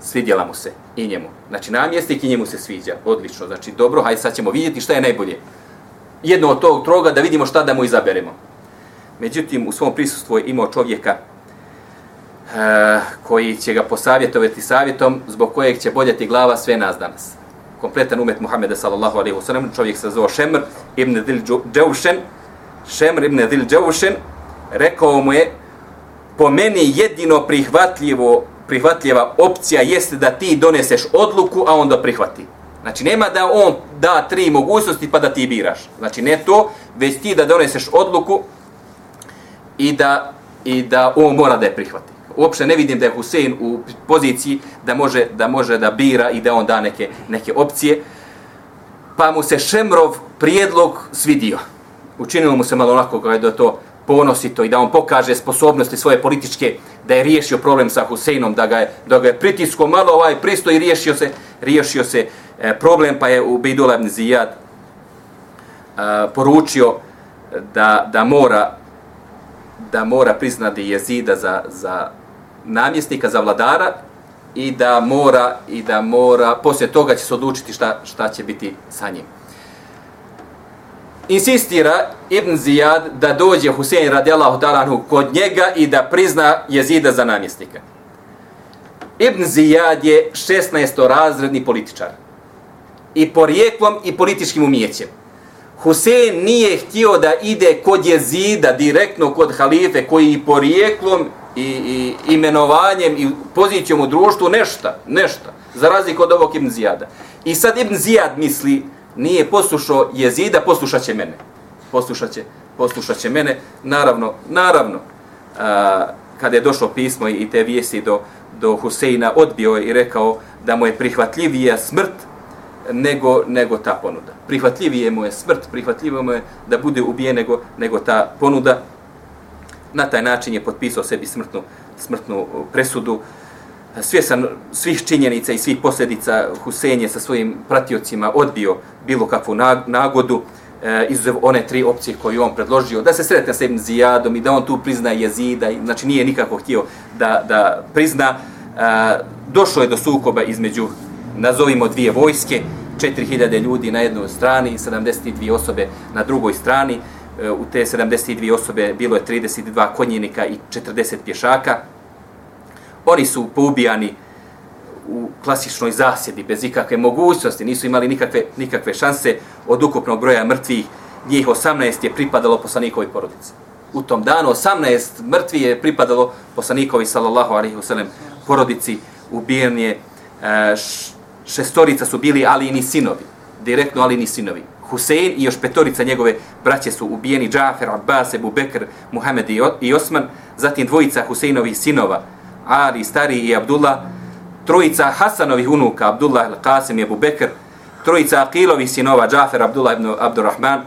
A: svidjela mu se i njemu. Znači namjestik i njemu se sviđa. Odlično. Znači dobro, hajde sad ćemo vidjeti šta je najbolje. Jedno od tog troga da vidimo šta da mu izaberemo. Međutim, u svom prisustvu je imao čovjeka E, koji će ga posavjetovati savjetom zbog kojeg će boljeti glava sve nas danas. Kompletan umet Muhammeda sallallahu alaihi wasallam, čovjek se zove Šemr ibn Dil Džavšen, Šemr ibn Dil Džavšen, rekao mu je, po meni jedino prihvatljivo, prihvatljiva opcija jeste da ti doneseš odluku, a onda prihvati. Znači, nema da on da tri mogućnosti pa da ti biraš. Znači, ne to, već ti da doneseš odluku i da, i da on mora da je prihvati uopšte ne vidim da je Husein u poziciji da može da može da bira i da on da neke neke opcije. Pa mu se Šemrov prijedlog svidio. Učinilo mu se malo onako kao da to ponosito i da on pokaže sposobnosti svoje političke da je riješio problem sa Huseinom, da ga je, da ga je pritisko malo ovaj pristo i riješio se, riješio se e, problem, pa je u Bidula ibn Zijad e, poručio da, da mora da mora priznati jezida za, za namjesnika za vladara i da mora i da mora poslije toga će se odlučiti šta šta će biti sa njim. Insistira Ibn Zijad da dođe Husein radijallahu ta'ala kod njega i da prizna jezida za namjesnika. Ibn Zijad je 16. razredni političar. I porijeklom i političkim umijećem. Husein nije htio da ide kod jezida direktno kod halife koji i porijeklom i, i imenovanjem i pozicijom u društvu nešta, nešta, za razliku od ovog Ibn Zijada. I sad Ibn Zijad misli, nije poslušao jezida, poslušat će mene. Poslušat će, poslušat će mene. Naravno, naravno, a, kada je došlo pismo i te vijesti do, do Huseina, odbio je i rekao da mu je prihvatljivija smrt nego, nego ta ponuda. Prihvatljivije mu je smrt, prihvatljivije mu je da bude ubijen nego, nego ta ponuda na taj način je potpisao sebi smrtnu, smrtnu uh, presudu. Svjesan svih činjenica i svih posljedica Husein je sa svojim pratiocima odbio bilo kakvu nagodu uh, e, izuzev one tri opcije koje on predložio, da se sretne sa Ibn Zijadom i da on tu prizna jezida, znači nije nikako htio da, da prizna. E, došlo je do sukoba između, nazovimo dvije vojske, 4000 ljudi na jednoj strani i 72 osobe na drugoj strani Eh, u te 72 osobe bilo je 32 konjenika i 40 pješaka. Oni su poubijani u klasičnoj zasjedi, bez ikakve mogućnosti, nisu imali nikakve, nikakve šanse od ukupnog broja mrtvih. Njih 18 je pripadalo poslanikovoj porodici. U tom danu 18 mrtvi je pripadalo poslanikovi sallallahu alaihi wasallam porodici. Ubijen je eh, šestorica su bili Alini sinovi, direktno Alini sinovi. Husein i još petorica njegove braće su ubijeni Džafer, Abbas, Ebu Bekr, Muhammed i Osman, zatim dvojica Huseinovih sinova, Ali, Stari i Abdullah, trojica Hasanovih unuka, Abdullah, Qasim i Ebu Bekr, trojica Aqilovih sinova, Džafer, Abdullah ibn Abdurrahman,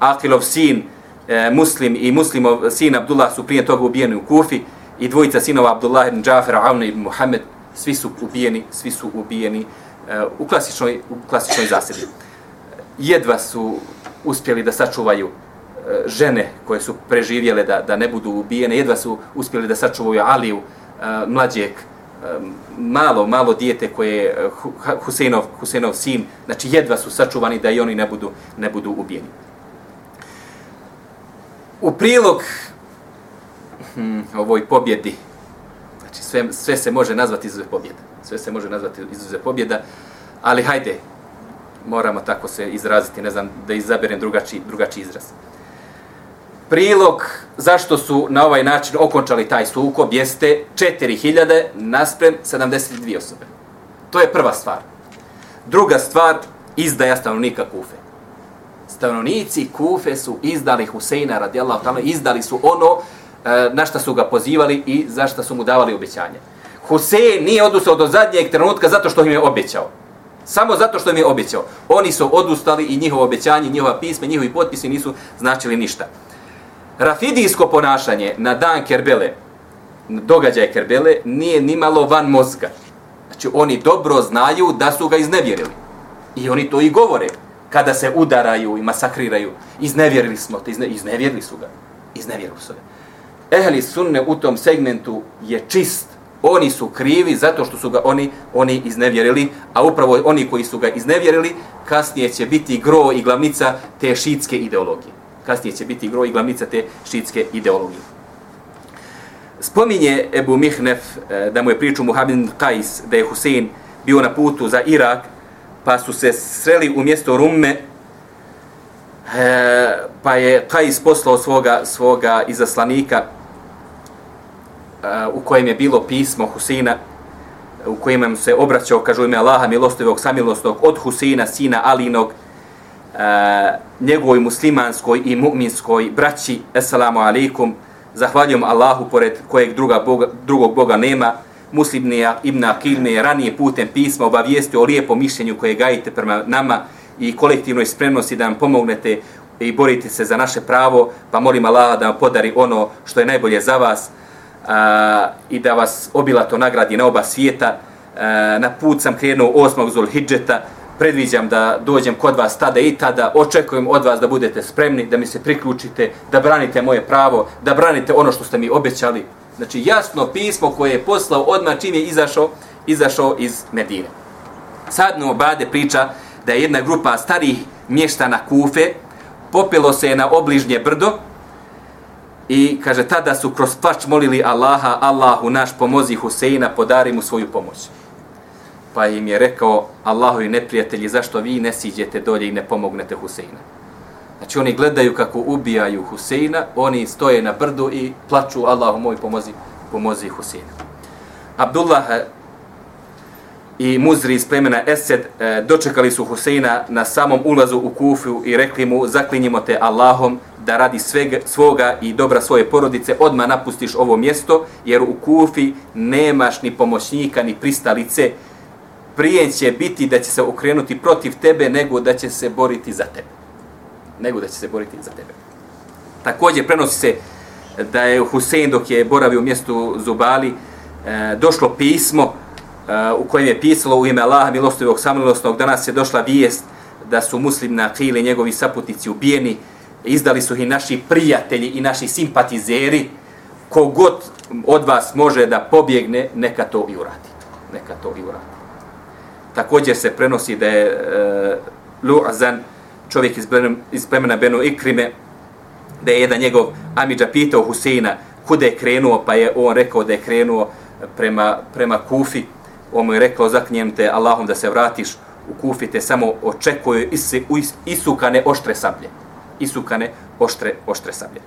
A: Aqilov sin, e, Muslim i Muslimov sin Abdullah su prije toga ubijeni u Kufi i dvojica sinova Abdullah ibn Džafer, Avna ibn Muhammed, svi su ubijeni, svi su ubijeni e, u klasičnoj, u klasičnoj zasedi jedva su uspjeli da sačuvaju e, žene koje su preživjele da, da ne budu ubijene, jedva su uspjeli da sačuvaju Aliju, e, mlađeg, e, malo, malo dijete koje je Husenov, Husenov sin, znači jedva su sačuvani da i oni ne budu, ne budu ubijeni. U prilog hmm, ovoj pobjedi, znači sve, sve se može nazvati izuze pobjeda, sve se može nazvati izuze pobjeda, ali hajde, moramo tako se izraziti, ne znam da izaberem drugačiji, drugačiji izraz. Prilog zašto su na ovaj način okončali taj sukob jeste 4000 nasprem 72 osobe. To je prva stvar. Druga stvar, izdaja stanovnika Kufe. Stanovnici Kufe su izdali Huseina radijallahu ta'ala, izdali su ono e, na šta su ga pozivali i za šta su mu davali obećanje. Husein nije odustao do zadnjeg trenutka zato što im je obećao. Samo zato što im je obećao. Oni su odustali i njihovo obećanje, njihova pisma, njihovi potpisi nisu značili ništa. Rafidijsko ponašanje na dan Kerbele događaj Kerbele nije nimalo van mozga. Znači oni dobro znaju da su ga iznevjerili. I oni to i govore kada se udaraju i masakriraju. Iznevjerili smo te, izne, iznevjerili su ga. Iznevjerili su ga. Ehli sunne u tom segmentu je čist. Oni su krivi zato što su ga oni oni iznevjerili, a upravo oni koji su ga iznevjerili, kasnije će biti gro i glavnica te šitske ideologije. Kasnije će biti gro i glavnica te šitske ideologije. Spominje Ebu Mihnef eh, da mu je pričao Muhammed Kajs da je Husein bio na putu za Irak pa su se sreli u mjesto Rumme e, pa je Kajs poslao svoga, svoga izaslanika u kojem je bilo pismo Husina, u kojem se obraćao, kažu ime Allaha milostivog, samilostog, od Husina, sina Alinog, e, njegovoj muslimanskoj i mu'minskoj braći, assalamu alaikum, zahvaljujem Allahu pored kojeg druga boga, drugog Boga nema, muslimnija Ibn Akil me je ranije putem pisma obavijestio o lijepom mišljenju koje gajite prema nama i kolektivnoj spremnosti da nam pomognete i borite se za naše pravo, pa molim Allaha da vam podari ono što je najbolje za vas a, i da vas obilato nagradi na oba svijeta. A, na put sam krenuo 8. Zulhidžeta, predviđam da dođem kod vas tada i tada, očekujem od vas da budete spremni, da mi se priključite, da branite moje pravo, da branite ono što ste mi obećali. Znači jasno pismo koje je poslao odmah čim je izašao, izašao iz Medine. Sad no Bade priča da je jedna grupa starih mještana Kufe popilo se na obližnje brdo i kaže tada su kroz plač molili Allaha, Allahu naš pomozi Huseina, podari mu svoju pomoć pa im je rekao Allahovi neprijatelji zašto vi ne siđete dolje i ne pomognete Huseina. Znači oni gledaju kako ubijaju Huseina, oni stoje na brdu i plaču Allahu moj pomozi, pomozi Huseina. Abdullah i Muzri iz plemena Esed e, dočekali su Huseina na samom ulazu u Kufu i rekli mu zaklinjimo te Allahom da radi svega, svoga i dobra svoje porodice odma napustiš ovo mjesto jer u Kufi nemaš ni pomoćnika ni pristalice prije će biti da će se okrenuti protiv tebe nego da će se boriti za tebe. Nego da će se boriti za tebe. Također prenosi se da je Husein dok je boravio u mjestu Zubali e, došlo pismo Eh, u kojem je pisalo u ime Allaha milostivog samilostnog danas je došla vijest da su muslim na i njegovi saputnici ubijeni izdali su i naši prijatelji i naši simpatizeri. Kogod od vas može da pobjegne neka to i uradi. Neka to i uradi. Također se prenosi da je e, Lu'azan, čovjek iz, iz plemena Benu Ikrime, da je jedan njegov Amidža pitao Huseina kuda je krenuo, pa je on rekao da je krenuo prema, prema Kufi. On mu je rekao, zaknjem te Allahom da se vratiš u Kufi, te samo očekuju is, is, isukane oštre sablje. Isukane oštre, oštre sablje.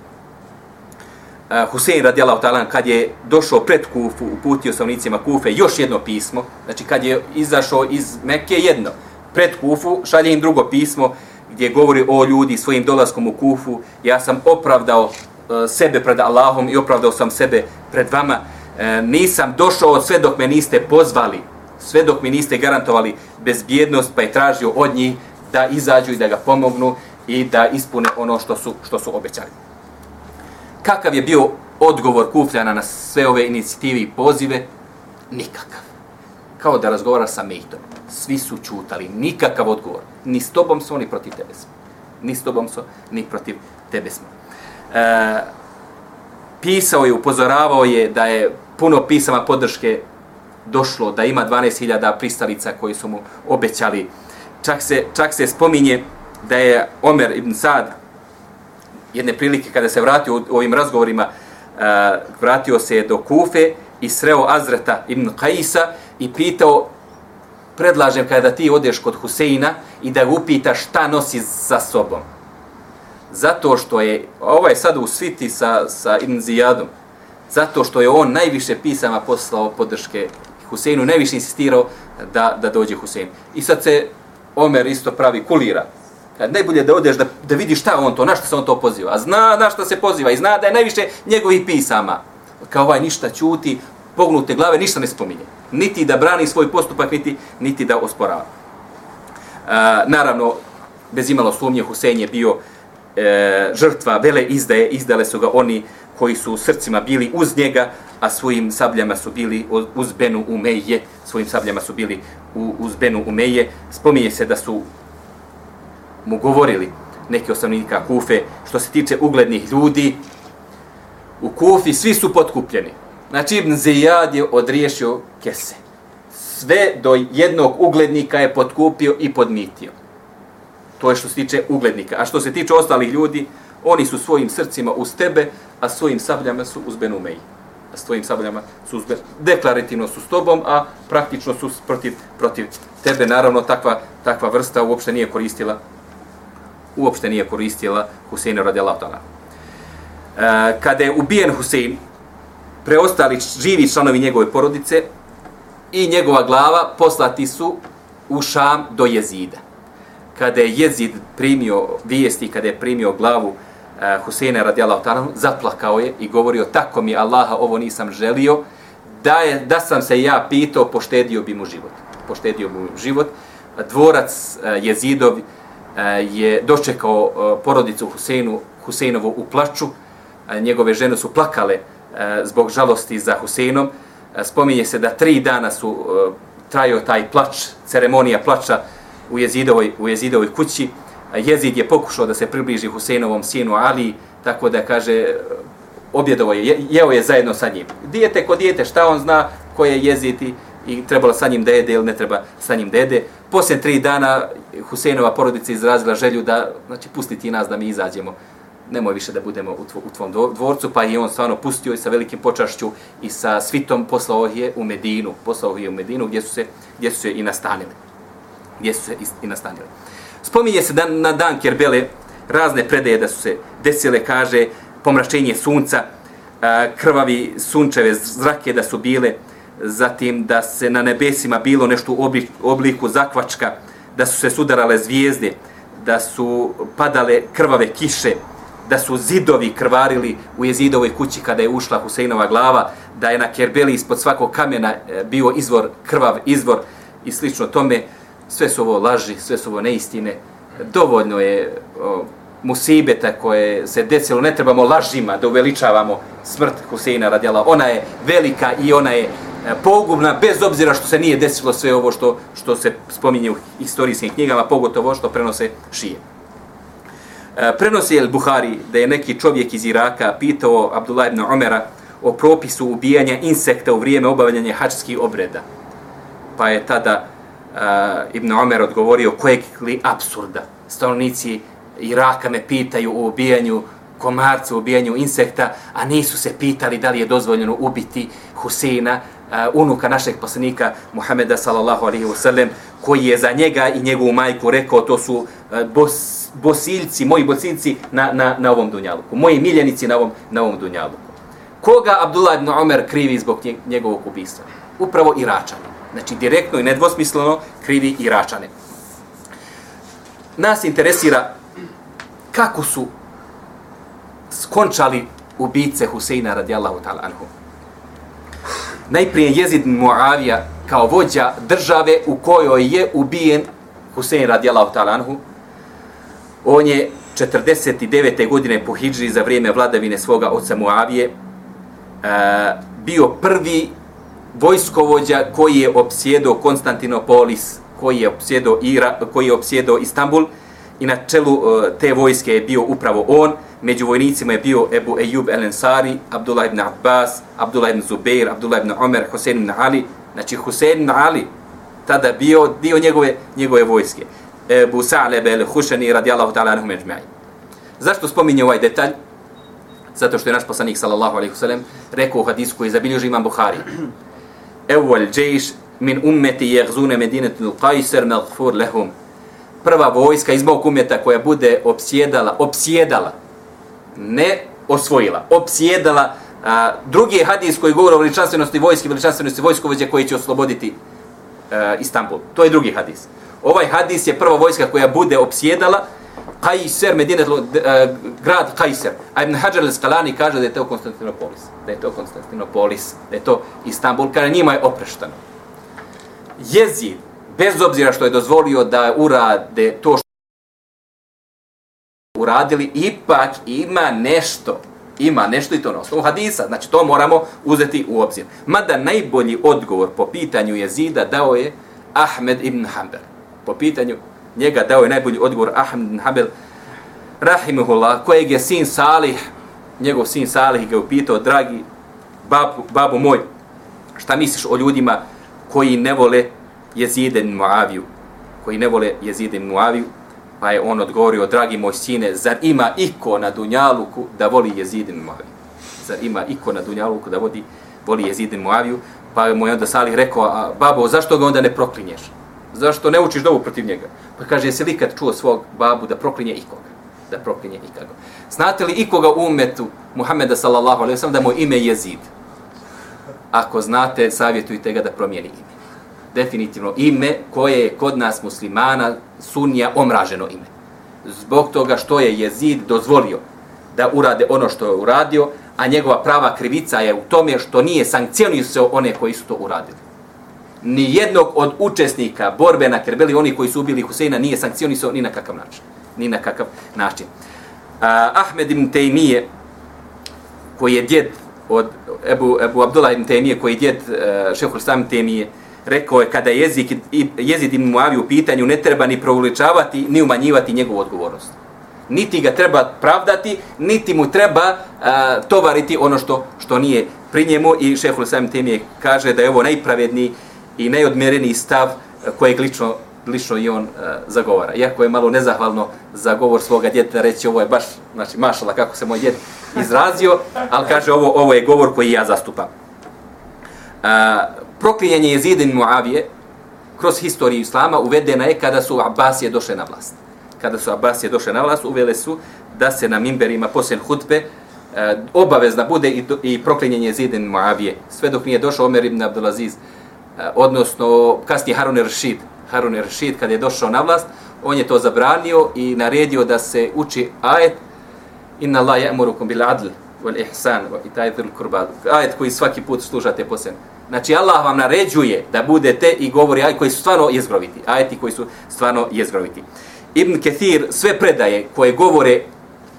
A: Uh, Husein radijalahu ta'ala kad je došao pred Kufu, uputio savnicima Kufe još jedno pismo, znači kad je izašao iz Mekke jedno, pred Kufu šalje im drugo pismo gdje govori o ljudi svojim dolaskom u Kufu, ja sam opravdao uh, sebe pred Allahom i opravdao sam sebe pred vama, uh, nisam došao sve dok me niste pozvali, sve dok mi niste garantovali bezbjednost, pa je tražio od njih da izađu i da ga pomognu i da ispune ono što su, što su obećali kakav je bio odgovor Kufljana na sve ove inicijative i pozive? Nikakav. Kao da razgovara sa Mejtom. Svi su čutali. Nikakav odgovor. Ni s tobom smo, ni protiv tebe smo. Ni s tobom smo, ni protiv tebe smo. E, pisao je, upozoravao je da je puno pisama podrške došlo, da ima 12.000 pristalica koji su mu obećali. Čak se, čak se spominje da je Omer ibn Sad, jedne prilike kada se vratio u ovim razgovorima, uh, vratio se do Kufe i sreo Azreta ibn Kaisa i pitao, predlažem kada ti odeš kod Huseina i da ga upitaš šta nosi sa sobom. Zato što je, ovaj sad u sviti sa, sa Ibn Zijadom, zato što je on najviše pisama poslao podrške Huseinu, najviše insistirao da, da dođe Husein. I sad se Omer isto pravi kulira, Kad najbolje da odeš da, da vidiš šta on to, na što se on to poziva. A zna na što se poziva i zna da je najviše njegovih pisama. Kao ovaj ništa čuti, pognute glave, ništa ne spominje. Niti da brani svoj postupak, niti, niti da osporava. E, naravno, bez imalo sumnje, Husein je bio e, žrtva vele izdaje, izdale su ga oni koji su u srcima bili uz njega, a svojim sabljama su bili uz Benu Umeje, svojim sabljama su bili u, uz Benu Umeje. Spominje se da su mu govorili neki osamnika Kufe, što se tiče uglednih ljudi, u Kufi svi su potkupljeni. Znači Ibn Zijad je odriješio kese. Sve do jednog uglednika je potkupio i podmitio. To je što se tiče uglednika. A što se tiče ostalih ljudi, oni su svojim srcima uz tebe, a svojim sabljama su uz Benumeji. A svojim sabljama su uz Deklarativno su s tobom, a praktično su protiv, protiv tebe. Naravno, takva, takva vrsta uopšte nije koristila uopšte nije koristila Huseinu radi ta'ala. E, kada je ubijen Husein, preostali živi članovi njegove porodice i njegova glava poslati su u Šam do Jezida. Kada je Jezid primio vijesti, kada je primio glavu uh, Huseina radijallahu ta'ala, zaplakao je i govorio tako mi Allaha ovo nisam želio, da, je, da sam se ja pitao, poštedio bi mu život. Poštedio mu život. Dvorac uh, Jezidov uh, je dočekao uh, porodicu Huseinu, Huseinovu u plaču, uh, njegove žene su plakale uh, zbog žalosti za Huseinom. Uh, spominje se da tri dana su uh, trajao taj plač, ceremonija plača u Jezidovoj, u Jezidovoj kući. Jezid je pokušao da se približi Huseinovom sinu Ali, tako da kaže, objedovo je, jeo je zajedno sa njim. Dijete ko dijete, šta on zna ko je Jezid i, i trebalo sa njim da jede ili ne treba sa njim da jede. Poslije tri dana Huseinova porodica izrazila želju da, znači, pusti ti nas da mi izađemo nemoj više da budemo u, tvo, u tvom dvorcu, pa je on stvarno pustio i sa velikim počašću i sa svitom poslao je u Medinu, poslao je u Medinu gdje su se, gdje su se i nastanili. Gdje su se i nastanili. Spominje se da na dan Kerbele razne predaje da su se desile, kaže, pomračenje sunca, krvavi sunčeve zrake da su bile, zatim da se na nebesima bilo nešto u obliku zakvačka, da su se sudarale zvijezde, da su padale krvave kiše, da su zidovi krvarili u jezidovoj kući kada je ušla Huseinova glava, da je na Kerbeli ispod svakog kamena e, bio izvor, krvav izvor i slično tome. Sve su ovo laži, sve su ovo neistine. Dovoljno je o, musibeta koje se desilo, ne trebamo lažima da uveličavamo smrt Huseina radijala. Ona je velika i ona je e, pogubna, bez obzira što se nije desilo sve ovo što, što se spominje u historijskim knjigama, pogotovo što prenose šije. E, prenosi El Buhari da je neki čovjek iz Iraka pitao Abdullah ibn Omera o propisu ubijanja insekta u vrijeme obavljanja hačskih obreda. Pa je tada uh, Ibn Omer odgovorio kojeg li absurda. Stanovnici Iraka me pitaju o ubijanju komarca, o ubijanju insekta, a nisu se pitali da li je dozvoljeno ubiti Huseina, uh, eh, unuka našeg poslanika Muhameda sallallahu alaihi wasallam, koji je za njega i njegovu majku rekao to su uh, bos, bosiljci, moji bosiljci na, na, na ovom dunjaluku, moji miljenici na ovom, na ovom dunjaluku. Koga Abdullah ibn Omer krivi zbog njegovog ubistva? Upravo Iračani. Znači, direktno i nedvosmisleno krivi Iračane. Nas interesira kako su skončali ubice Huseina radijallahu ta'ala anhu. Najprije Jezid Muavija kao vođa države u kojoj je ubijen Husein radijallahu ta'ala anhu, On je 49. godine po Hidži za vrijeme vladavine svoga oca Muavije eh, bio prvi vojskovođa koji je opsjedao Konstantinopolis, koji je opsjedao, Ira, koji je opsjedao Istanbul i na čelu e, te vojske je bio upravo on. Među vojnicima je bio Ebu Ejub El Ensari, Abdullah ibn Abbas, Abdullah ibn Zubeir, Abdullah ibn Omer, Husein ibn Ali. Znači Husein ibn Ali tada bio dio njegove, njegove vojske. Ebu Sa'lebe el-Hušani radijallahu ta'ala anhum ejma'i. Zašto spominje ovaj detalj? Zato što je naš poslanik sallallahu alaihi wasallam rekao u hadisku koji zabilježi imam Buhari evvel džejš min ummeti jehzune medinetu qajser melgfur lehum. Prva vojska iz mog umjeta koja bude opsjedala, opsjedala, ne osvojila, opsjedala a, drugi hadis koji govori o veličanstvenosti vojske, veličanstvenosti vojskovođe koji će osloboditi a, Istanbul. To je drugi hadis ovaj hadis je prva vojska koja bude opsjedala Kajser, Medina, uh, grad Kajser. A Ibn Hajar al-Skalani kaže da je to Konstantinopolis. Da je to Konstantinopolis, da je to Istanbul, kada njima je opreštano. Jezid, bez obzira što je dozvolio da urade to što uradili, ipak ima nešto, ima nešto i to na osnovu hadisa, znači to moramo uzeti u obzir. Mada najbolji odgovor po pitanju jezida dao je Ahmed ibn Hanbel. Po pitanju njega dao je najbolji odgovor Ahmed ibn Habel, rahimehullah, kojeg je sin Salih, njegov sin Salih ga upitao, dragi babu, babu moj, šta misliš o ljudima koji ne vole jezide Muaviju, koji ne vole jezide Muaviju, pa je on odgovorio, dragi moj sine, zar ima iko na Dunjaluku da voli jezide ibn Muaviju? Zar ima iko na Dunjaluku da vodi, voli jezide Muaviju? Pa mu je onda Salih rekao, a babo, zašto ga onda ne proklinješ? Zašto ne učiš dovu protiv njega? Pa kaže, jesi li kad čuo svog babu da proklinje ikoga? Da proklinje ikoga. Znate li ikoga u umetu Muhammeda sallallahu alaihi wasallam da mu ime jezid? Ako znate, savjetujte ga da promijeni ime. Definitivno ime koje je kod nas muslimana sunija omraženo ime. Zbog toga što je jezid dozvolio da urade ono što je uradio, a njegova prava krivica je u tome što nije sankcionisao one koji su to uradili. Ni jednog od učesnika borbe na Kerbeli, oni koji su ubili Huseina, nije sankcionisao ni na kakav način. Ni na kakav način. A, Ahmed ibn Tejmije, koji je djed od Ebu, Ebu Abdullah ibn Tejmije, koji je djed e, uh, šehol sam Tejmije, rekao je kada jezik, jezid ibn Muavi u pitanju, ne treba ni prouličavati, ni umanjivati njegovu odgovornost niti ga treba pravdati, niti mu treba uh, tovariti ono što što nije pri njemu i šehol sam Tejmije kaže da je ovo najpravedniji i najodmereniji stav eh, kojeg lično, lično i on a, zagovara. Iako je malo nezahvalno za govor svoga djeta reći ovo je baš, znači mašala kako se moj djet izrazio, ali kaže ovo ovo je govor koji ja zastupam. A, proklinjanje jezidin Muavije kroz historiju Islama uvedena je kada su Abbasije došle na vlast kada su Abbasije došle na vlast, uvele su da se na mimberima posljen hutbe e, obavezna bude i, i proklinjenje Zidin Muavije. Sve dok nije došao Omer ibn Abdulaziz, Eh, odnosno kasnije Harun Rashid. Harun Rashid kad je došao na vlast, on je to zabranio i naredio da se uči ajet Inna Allah ya'murukum bil adl wal ihsan wa ita'i kurba. Ajet koji svaki put slušate posebno. Znači Allah vam naređuje da budete i govori ajet koji su stvarno jezgroviti. Ajeti koji su stvarno jezgroviti. Ibn Kathir sve predaje koje govore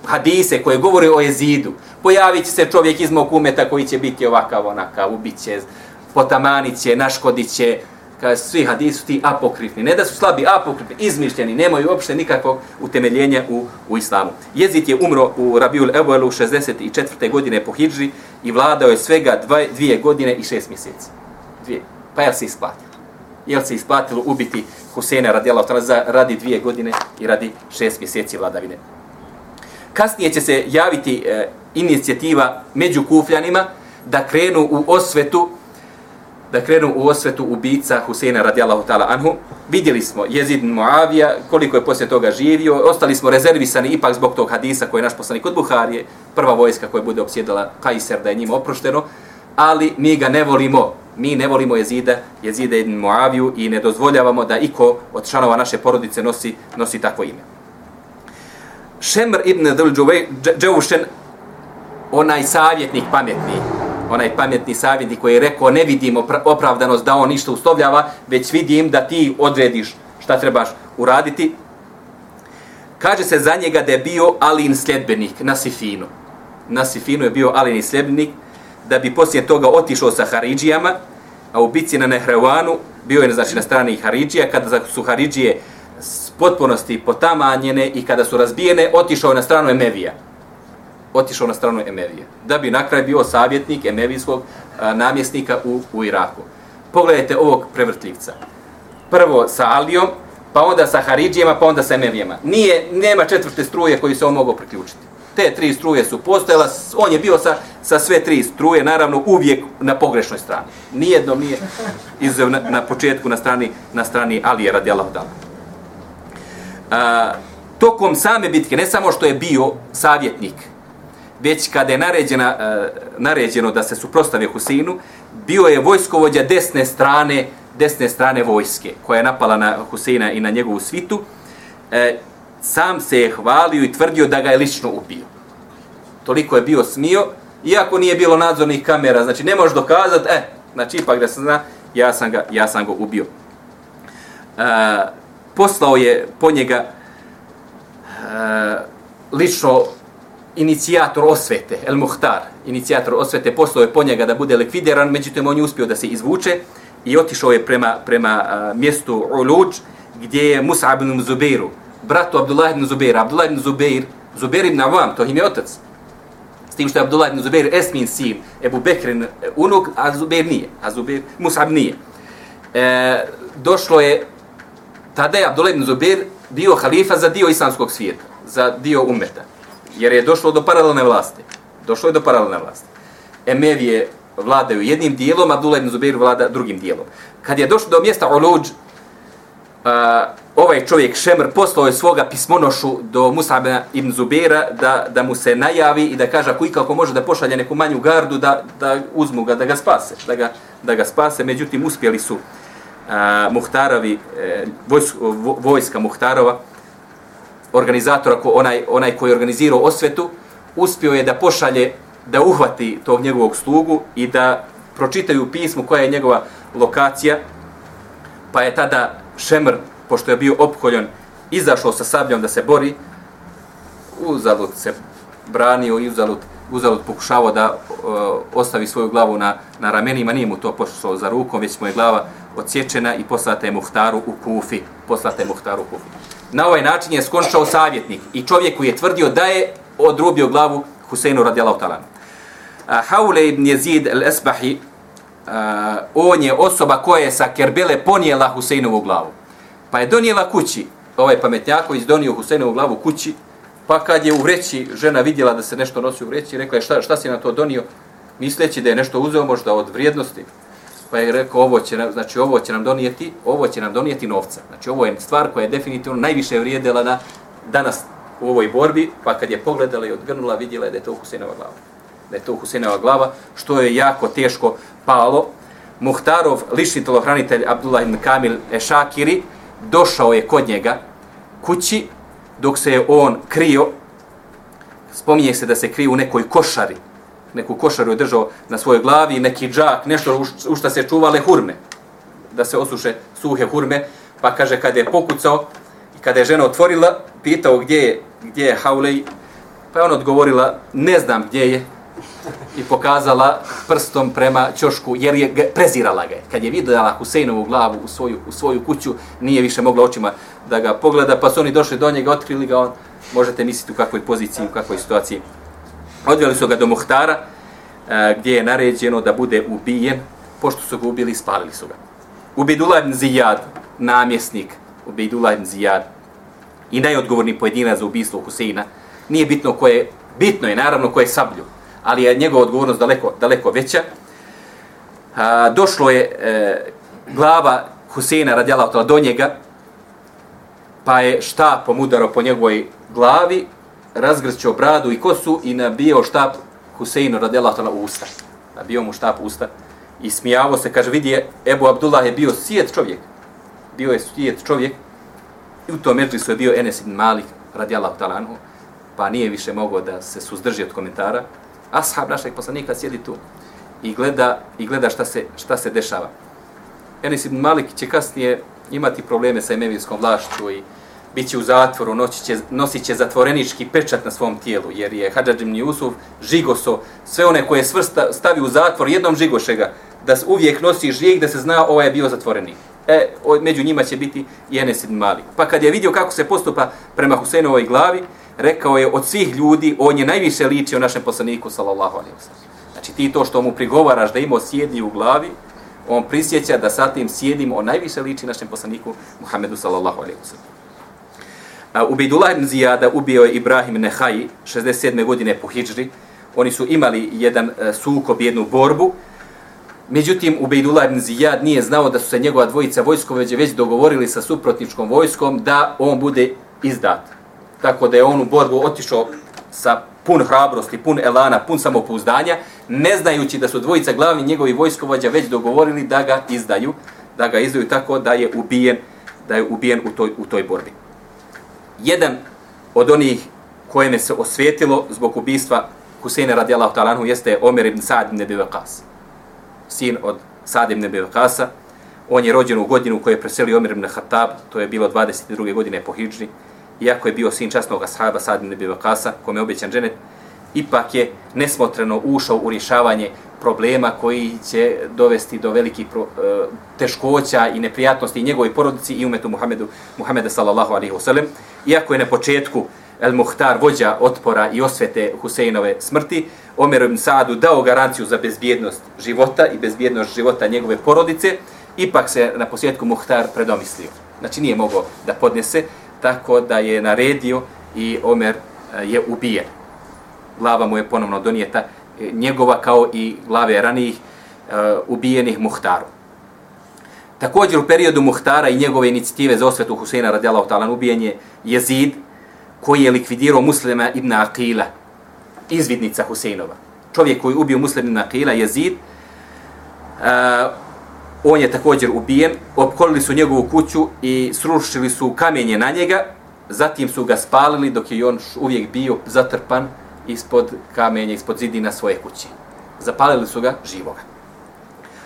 A: hadise, koje govore o jezidu, pojavit će se čovjek iz mog umeta koji će biti ovakav, onakav, ubit potamanice, potamanit će, naškodit će, svi hadisi ti apokrifni. Ne da su slabi, apokrifni, izmišljeni, nemaju uopšte nikakvog utemeljenja u, u islamu. Jezid je umro u Rabiul Ebuelu 64. godine po Hidži i vladao je svega dvaj, dvije godine i šest mjeseci. Dvije. Pa jel se isplatio? Je se isplatilo ubiti Husena radijala za radi dvije godine i radi šest mjeseci vladavine. Kasnije će se javiti e, inicijativa među kufljanima da krenu u osvetu da krenu u osvetu ubica Huseina radijallahu ta'ala anhu. Vidjeli smo Jezid Muavija, koliko je poslije toga živio, ostali smo rezervisani ipak zbog tog hadisa koji je naš poslanik od Buharije, prva vojska koja bude obsjedala Kajser da je njima oprošteno, ali mi ga ne volimo, mi ne volimo jezida, jezida ibn Muaviju i ne dozvoljavamo da iko od članova naše porodice nosi, nosi takvo ime. Šemr ibn Dhul Džavušen, onaj savjetnik pametni, onaj pametni savjetnik koji je rekao ne vidim opravdanost da on ništa uslovljava, već vidim da ti odrediš šta trebaš uraditi. Kaže se za njega da je bio Alin sljedbenik na Sifinu. Na Sifinu je bio Alin sljedbenik, da bi poslije toga otišao sa Haridžijama, a u bici na Nehrevanu bio je znači, na strani Haridžija, kada su Haridžije s potpunosti potamanjene i kada su razbijene, otišao je na stranu Emevija. Otišao na stranu Emelije, Da bi na kraj bio savjetnik Emevijskog namjesnika u, u Iraku. Pogledajte ovog prevrtljivca. Prvo sa Alijom, pa onda sa Haridžijama, pa onda sa Emelijama. Nije, nema četvrte struje koji se on mogao priključiti te tri struje su postojala, on je bio sa, sa sve tri struje, naravno uvijek na pogrešnoj strani. Nijedno nije izuzev na, na početku na strani, na strani Alije radijalahu dala. A, tokom same bitke, ne samo što je bio savjetnik, već kada je naređena, e, naređeno da se suprostave Husinu, bio je vojskovođa desne strane, desne strane vojske, koja je napala na Huseina i na njegovu svitu, e, sam se je hvalio i tvrdio da ga je lično ubio. Toliko je bio smio, iako nije bilo nadzornih kamera, znači ne možeš dokazati, e, znači ipak da se zna, ja sam ga, ja sam ga ubio. E, poslao je po njega e, lično inicijator osvete, El Muhtar, inicijator osvete, poslao je po njega da bude likvidiran, međutim on je uspio da se izvuče i otišao je prema, prema uh, mjestu Uluđ, gdje je Musa ibn Zubeiru, bratu Abdullah ibn Zubeira. Abdullah ibn Zubeir, Zubeir ibn Avam, to im je otac. S tim što je Abdullah ibn Zubeir Esmin sin, Ebu Bekrin unuk, a Zubeir nije, a Zubeir, Musa nije. E, došlo je, tada je Abdullah ibn Zubeir bio halifa za dio islamskog svijeta, za dio umeta jer je došlo do paralelne vlasti. Došlo je do paralelne vlasti. Emevije vladaju jednim dijelom, Abdullah ibn Zubair vlada drugim dijelom. Kad je došlo do mjesta Uluđ, uh, ovaj čovjek Šemr poslao je svoga pismonošu do Musaba ibn Zubaira da, da mu se najavi i da kaže ako ikako može da pošalje neku manju gardu da, da uzmu ga, da ga spase. Da ga, da ga spase. Međutim, uspjeli su uh, Muhtarovi, uh, e, vojska Muhtarova, organizatora, ko onaj, onaj koji je organizirao osvetu, uspio je da pošalje, da uhvati tog njegovog slugu i da pročitaju pismo koja je njegova lokacija, pa je tada Šemr, pošto je bio opkoljon, izašao sa sabljom da se bori, uzalud se branio i uzalud, uzalud pokušavao da uh, ostavi svoju glavu na, na ramenima, nije mu to pošlo za rukom, već mu je glava odsječena i poslata je Muhtaru u Kufi. Poslata je Muhtaru u Kufi na ovaj način je skončao savjetnik i čovjek koji je tvrdio da je odrubio glavu Huseinu radijalahu ta'ala. Haule ibn Jezid al-Esbahi, on je osoba koja je sa Kerbele ponijela Huseinovu glavu. Pa je donijela kući, ovaj pametnjaković donio Huseinovu glavu kući, pa kad je u vreći žena vidjela da se nešto nosi u vreći, rekla je šta, šta si na to donio, misleći da je nešto uzeo možda od vrijednosti, pa je rekao ovo će nam, znači ovo će nam donijeti, ovo će nam donijeti novca. Znači ovo je stvar koja je definitivno najviše vrijedila na danas u ovoj borbi, pa kad je pogledala i odgrnula, vidjela je da je to Husinova glava. Da je to Husinova glava, što je jako teško palo. Muhtarov, lični telohranitelj Abdullah ibn Kamil Ešakiri, došao je kod njega kući, dok se je on krio, spominje se da se krio u nekoj košari, neku košaru je držao na svojoj glavi, neki džak, nešto u što se čuvale hurme, da se osuše suhe hurme, pa kaže kada je pokucao i kada je žena otvorila, pitao gdje je, gdje je Haulej, pa je ona odgovorila, ne znam gdje je, i pokazala prstom prema ćošku, jer je prezirala ga. Kad je videla Huseinovu glavu u svoju, u svoju kuću, nije više mogla očima da ga pogleda, pa su oni došli do njega, otkrili ga, on, možete misliti u kakvoj poziciji, u kakvoj situaciji. Odveli su ga do Muhtara, e, gdje je naređeno da bude ubijen, pošto su ga ubili, spalili su ga. Ubidullah ibn Zijad, namjesnik Ubidullah ibn Zijad, i najodgovorni pojedinac za ubistvo Huseina, nije bitno ko je, bitno je naravno ko je sablju, ali je njegova odgovornost daleko, daleko veća. A, došlo je e, glava Huseina radjala do njega, pa je štapom udarao po njegovoj glavi, razgrćao bradu i kosu i nabio štap Huseinu radijallahu ta'ala u usta. Nabio mu štap u usta i smijavo se, kaže, vidi je, Ebu Abdullah je bio svijet čovjek. Bio je svijet čovjek i u tom međlisu je bio Enes ibn Malik radijallahu ta'ala anhu, pa nije više mogao da se suzdrži od komentara. Ashab našeg poslanika sjedi tu i gleda, i gleda šta, se, šta se dešava. Enes ibn Malik će kasnije imati probleme sa emevijskom vlašću i bit će u zatvoru, noći će, nosit će zatvorenički pečat na svom tijelu, jer je Hadžad ibn Jusuf žigoso sve one koje svrsta, stavi u zatvor, jednom žigoše ga, da uvijek nosi žig, da se zna ovaj je bio zatvoreni. E, među njima će biti i Enes ibn Mali. Pa kad je vidio kako se postupa prema Husenovoj glavi, rekao je od svih ljudi, on je najviše ličio našem poslaniku, sallallahu alaihi wa Znači ti to što mu prigovaraš da ima sjedni u glavi, on prisjeća da sa tim sjedimo, on najviše liči našem poslaniku Muhammedu sallallahu alaihi wa Ubejdullah ibn Zijada ubio je Ibrahim Nehaji 67. godine po Hidžri. Oni su imali jedan e, sukob, jednu borbu. Međutim, Ubejdullah ibn Zijad nije znao da su se njegova dvojica vojskoveđe već dogovorili sa suprotničkom vojskom da on bude izdat. Tako da je on u borbu otišao sa pun hrabrosti, pun elana, pun samopouzdanja, ne znajući da su dvojica glavni njegovi vojskovođa već dogovorili da ga izdaju, da ga izdaju tako da je ubijen, da je ubijen u toj, u toj borbi jedan od onih kojem se osvijetilo zbog ubistva Huseina radijallahu ta'ala jeste Omer ibn Sa'd ibn Abi Sin od Sa'd ibn Abi On je rođen u godinu u kojoj je preselio Omer ibn Khattab, to je bilo 22. godine po Hidžri. iako je bio sin časnog ashaba Sad ibn Abi kome je obećan dženet, ipak je nesmotreno ušao u rješavanje problema koji će dovesti do velikih pro, e, teškoća i neprijatnosti i njegovoj porodici i umetu Muhammedu, Muhammeda sallallahu alaihi wasallam. Iako je na početku El Muhtar, vođa otpora i osvete Huseinove smrti, Omer ibn Saadu dao garanciju za bezbjednost života i bezbjednost života njegove porodice, ipak se na posjetku Muhtar predomislio. Znači nije mogao da podnese, tako da je naredio i Omer e, je ubijen. Glava mu je ponovno donijeta, njegova kao i glave ranijih e, ubijenih Muhtaru. Također u periodu Muhtara i njegove inicijative za osvetu Huseina radijalahu ta'ala ubijen je Jezid, koji je likvidirao muslima ibn Aqila, izvidnica Huseinova. Čovjek koji ubio muslima ibn Aqila, Jezid, e, on je također ubijen, opkolili su njegovu kuću i srušili su kamenje na njega, zatim su ga spalili dok je on uvijek bio zatrpan ispod kamenja, ispod zidina svoje kuće. Zapalili su ga živoga.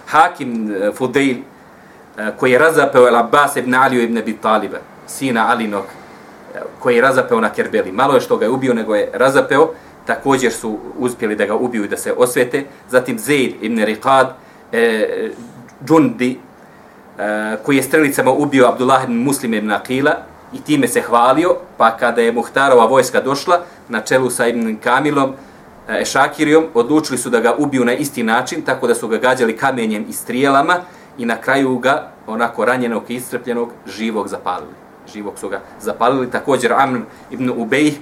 A: Hakim uh, Fudeil, e, koji je razapeo El Abbas ibn Aliju ibn Abi Taliba, sina Alinog, e, koji je razapeo na Kerbeli. Malo je što ga je ubio, nego je razapeo. Također su uspjeli da ga ubiju i da se osvete. Zatim Zaid ibn Riqad, e, Džundi, e, koji je strelicama ubio Abdullah ibn Muslim ibn Aqila i time se hvalio, pa kada je Muhtarova vojska došla na čelu sa ibn Kamilom, e, Ešakirijom, odlučili su da ga ubiju na isti način, tako da su ga gađali kamenjem i strijelama i na kraju ga, onako ranjenog i istrpljenog, živog zapalili živog su ga zapalili. Također Amr ibn Ubej,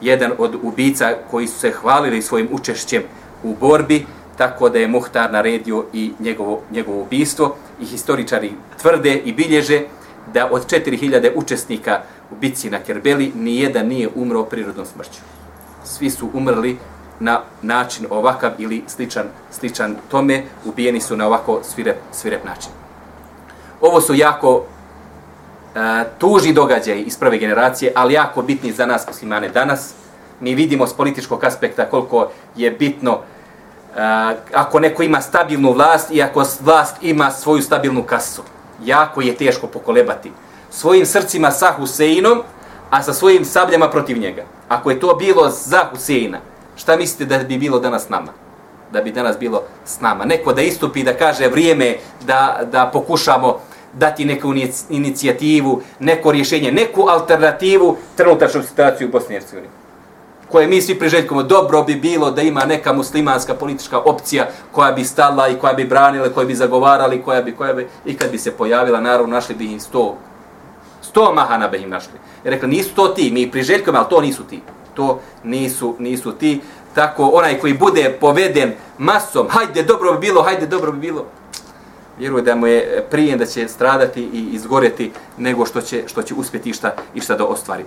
A: jedan od ubica koji su se hvalili svojim učešćem u borbi, tako da je Muhtar naredio i njegovo, njegovo ubistvo. I historičari tvrde i bilježe da od 4000 učesnika u bitci na Kerbeli nijedan nije umro prirodnom smrću. Svi su umrli na način ovakav ili sličan, sličan tome, ubijeni su na ovako svirep, svirep način. Ovo su jako E, tuži događaj iz prve generacije, ali jako bitni za nas muslimane danas. Mi vidimo s političkog aspekta koliko je bitno e, ako neko ima stabilnu vlast i ako vlast ima svoju stabilnu kasu. Jako je teško pokolebati. Svojim srcima sa Huseinom, a sa svojim sabljama protiv njega. Ako je to bilo za Huseina, šta mislite da bi bilo danas nama? Da bi danas bilo s nama. Neko da istupi da kaže vrijeme da, da pokušamo dati neku inicijativu, neko rješenje, neku alternativu trenutačnu situaciju u Bosni i Hercegovini. Koje mi svi priželjkamo, dobro bi bilo da ima neka muslimanska politička opcija koja bi stala i koja bi branila, koja bi zagovarali, koja bi, koja bi, i kad bi se pojavila, naravno, našli bi im sto, sto mahana bi im našli. Jer rekli, nisu to ti, mi priželjkujemo, ali to nisu ti. To nisu, nisu ti. Tako, onaj koji bude poveden masom, hajde, dobro bi bilo, hajde, dobro bi bilo, vjeruje da mu je prije da će stradati i izgoreti nego što će, što će uspjeti išta, išta da ostvari.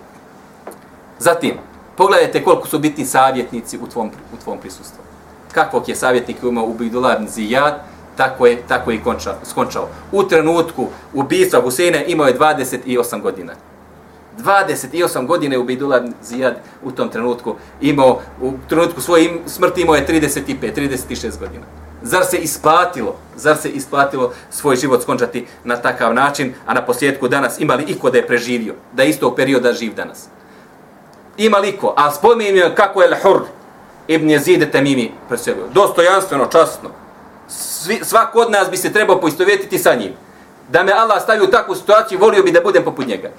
A: Zatim, pogledajte koliko su bitni savjetnici u tvom, u tvom prisustvu. Kakvog je savjetnik imao u Bidullah Zijad, tako je, tako je i konča, skončao. U trenutku ubistva Huseina imao je 28 godina. 28 godine u Bidullah Zijad u tom trenutku imao, u trenutku svoje smrti imao je 35, 36 godina. Zar se isplatilo, zar se isplatilo svoj život skončati na takav način, a na posljedku danas imali iko da je preživio, da je istog perioda živ danas? Ima liko. A spominio kako je Al-Hur ibn Jezide Temimi preselio. Dostojanstveno, časno. Svi, svak od nas bi se trebao poistovjetiti sa njim. Da me Allah stavi u takvu situaciju, volio bi da budem poput njega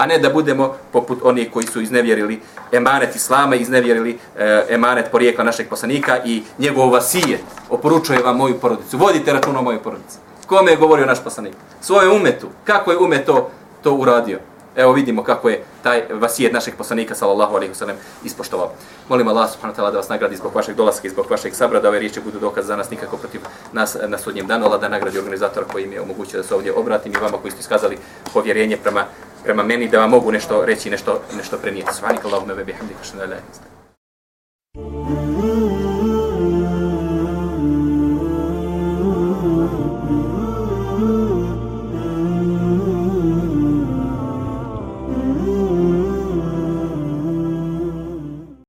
A: a ne da budemo poput onih koji su iznevjerili emanet Islama, iznevjerili e, emanet porijekla našeg poslanika i njegov vasije. Oporučuje vam moju porodicu. Vodite račun o mojoj porodici. Kome je govorio naš poslanik? Svoje umetu. Kako je umet to, to uradio? Evo vidimo kako je taj vasijet našeg poslanika sallallahu alejhi ve sellem ispoštovao. Molim Allah subhanahu wa taala da vas nagradi zbog vašeg dolaska i zbog vašeg sabra da ove riječi budu dokaz za nas nikako protiv nas na sudnjem danu, Allah da nagradi organizatora koji mi je omogućio da se ovdje obratim i vama koji ste iskazali povjerenje prema prema meni da vam mogu nešto reći, nešto nešto prenijeti. Subhanakallahumma wa bihamdika ashhadu an la ilaha illa anta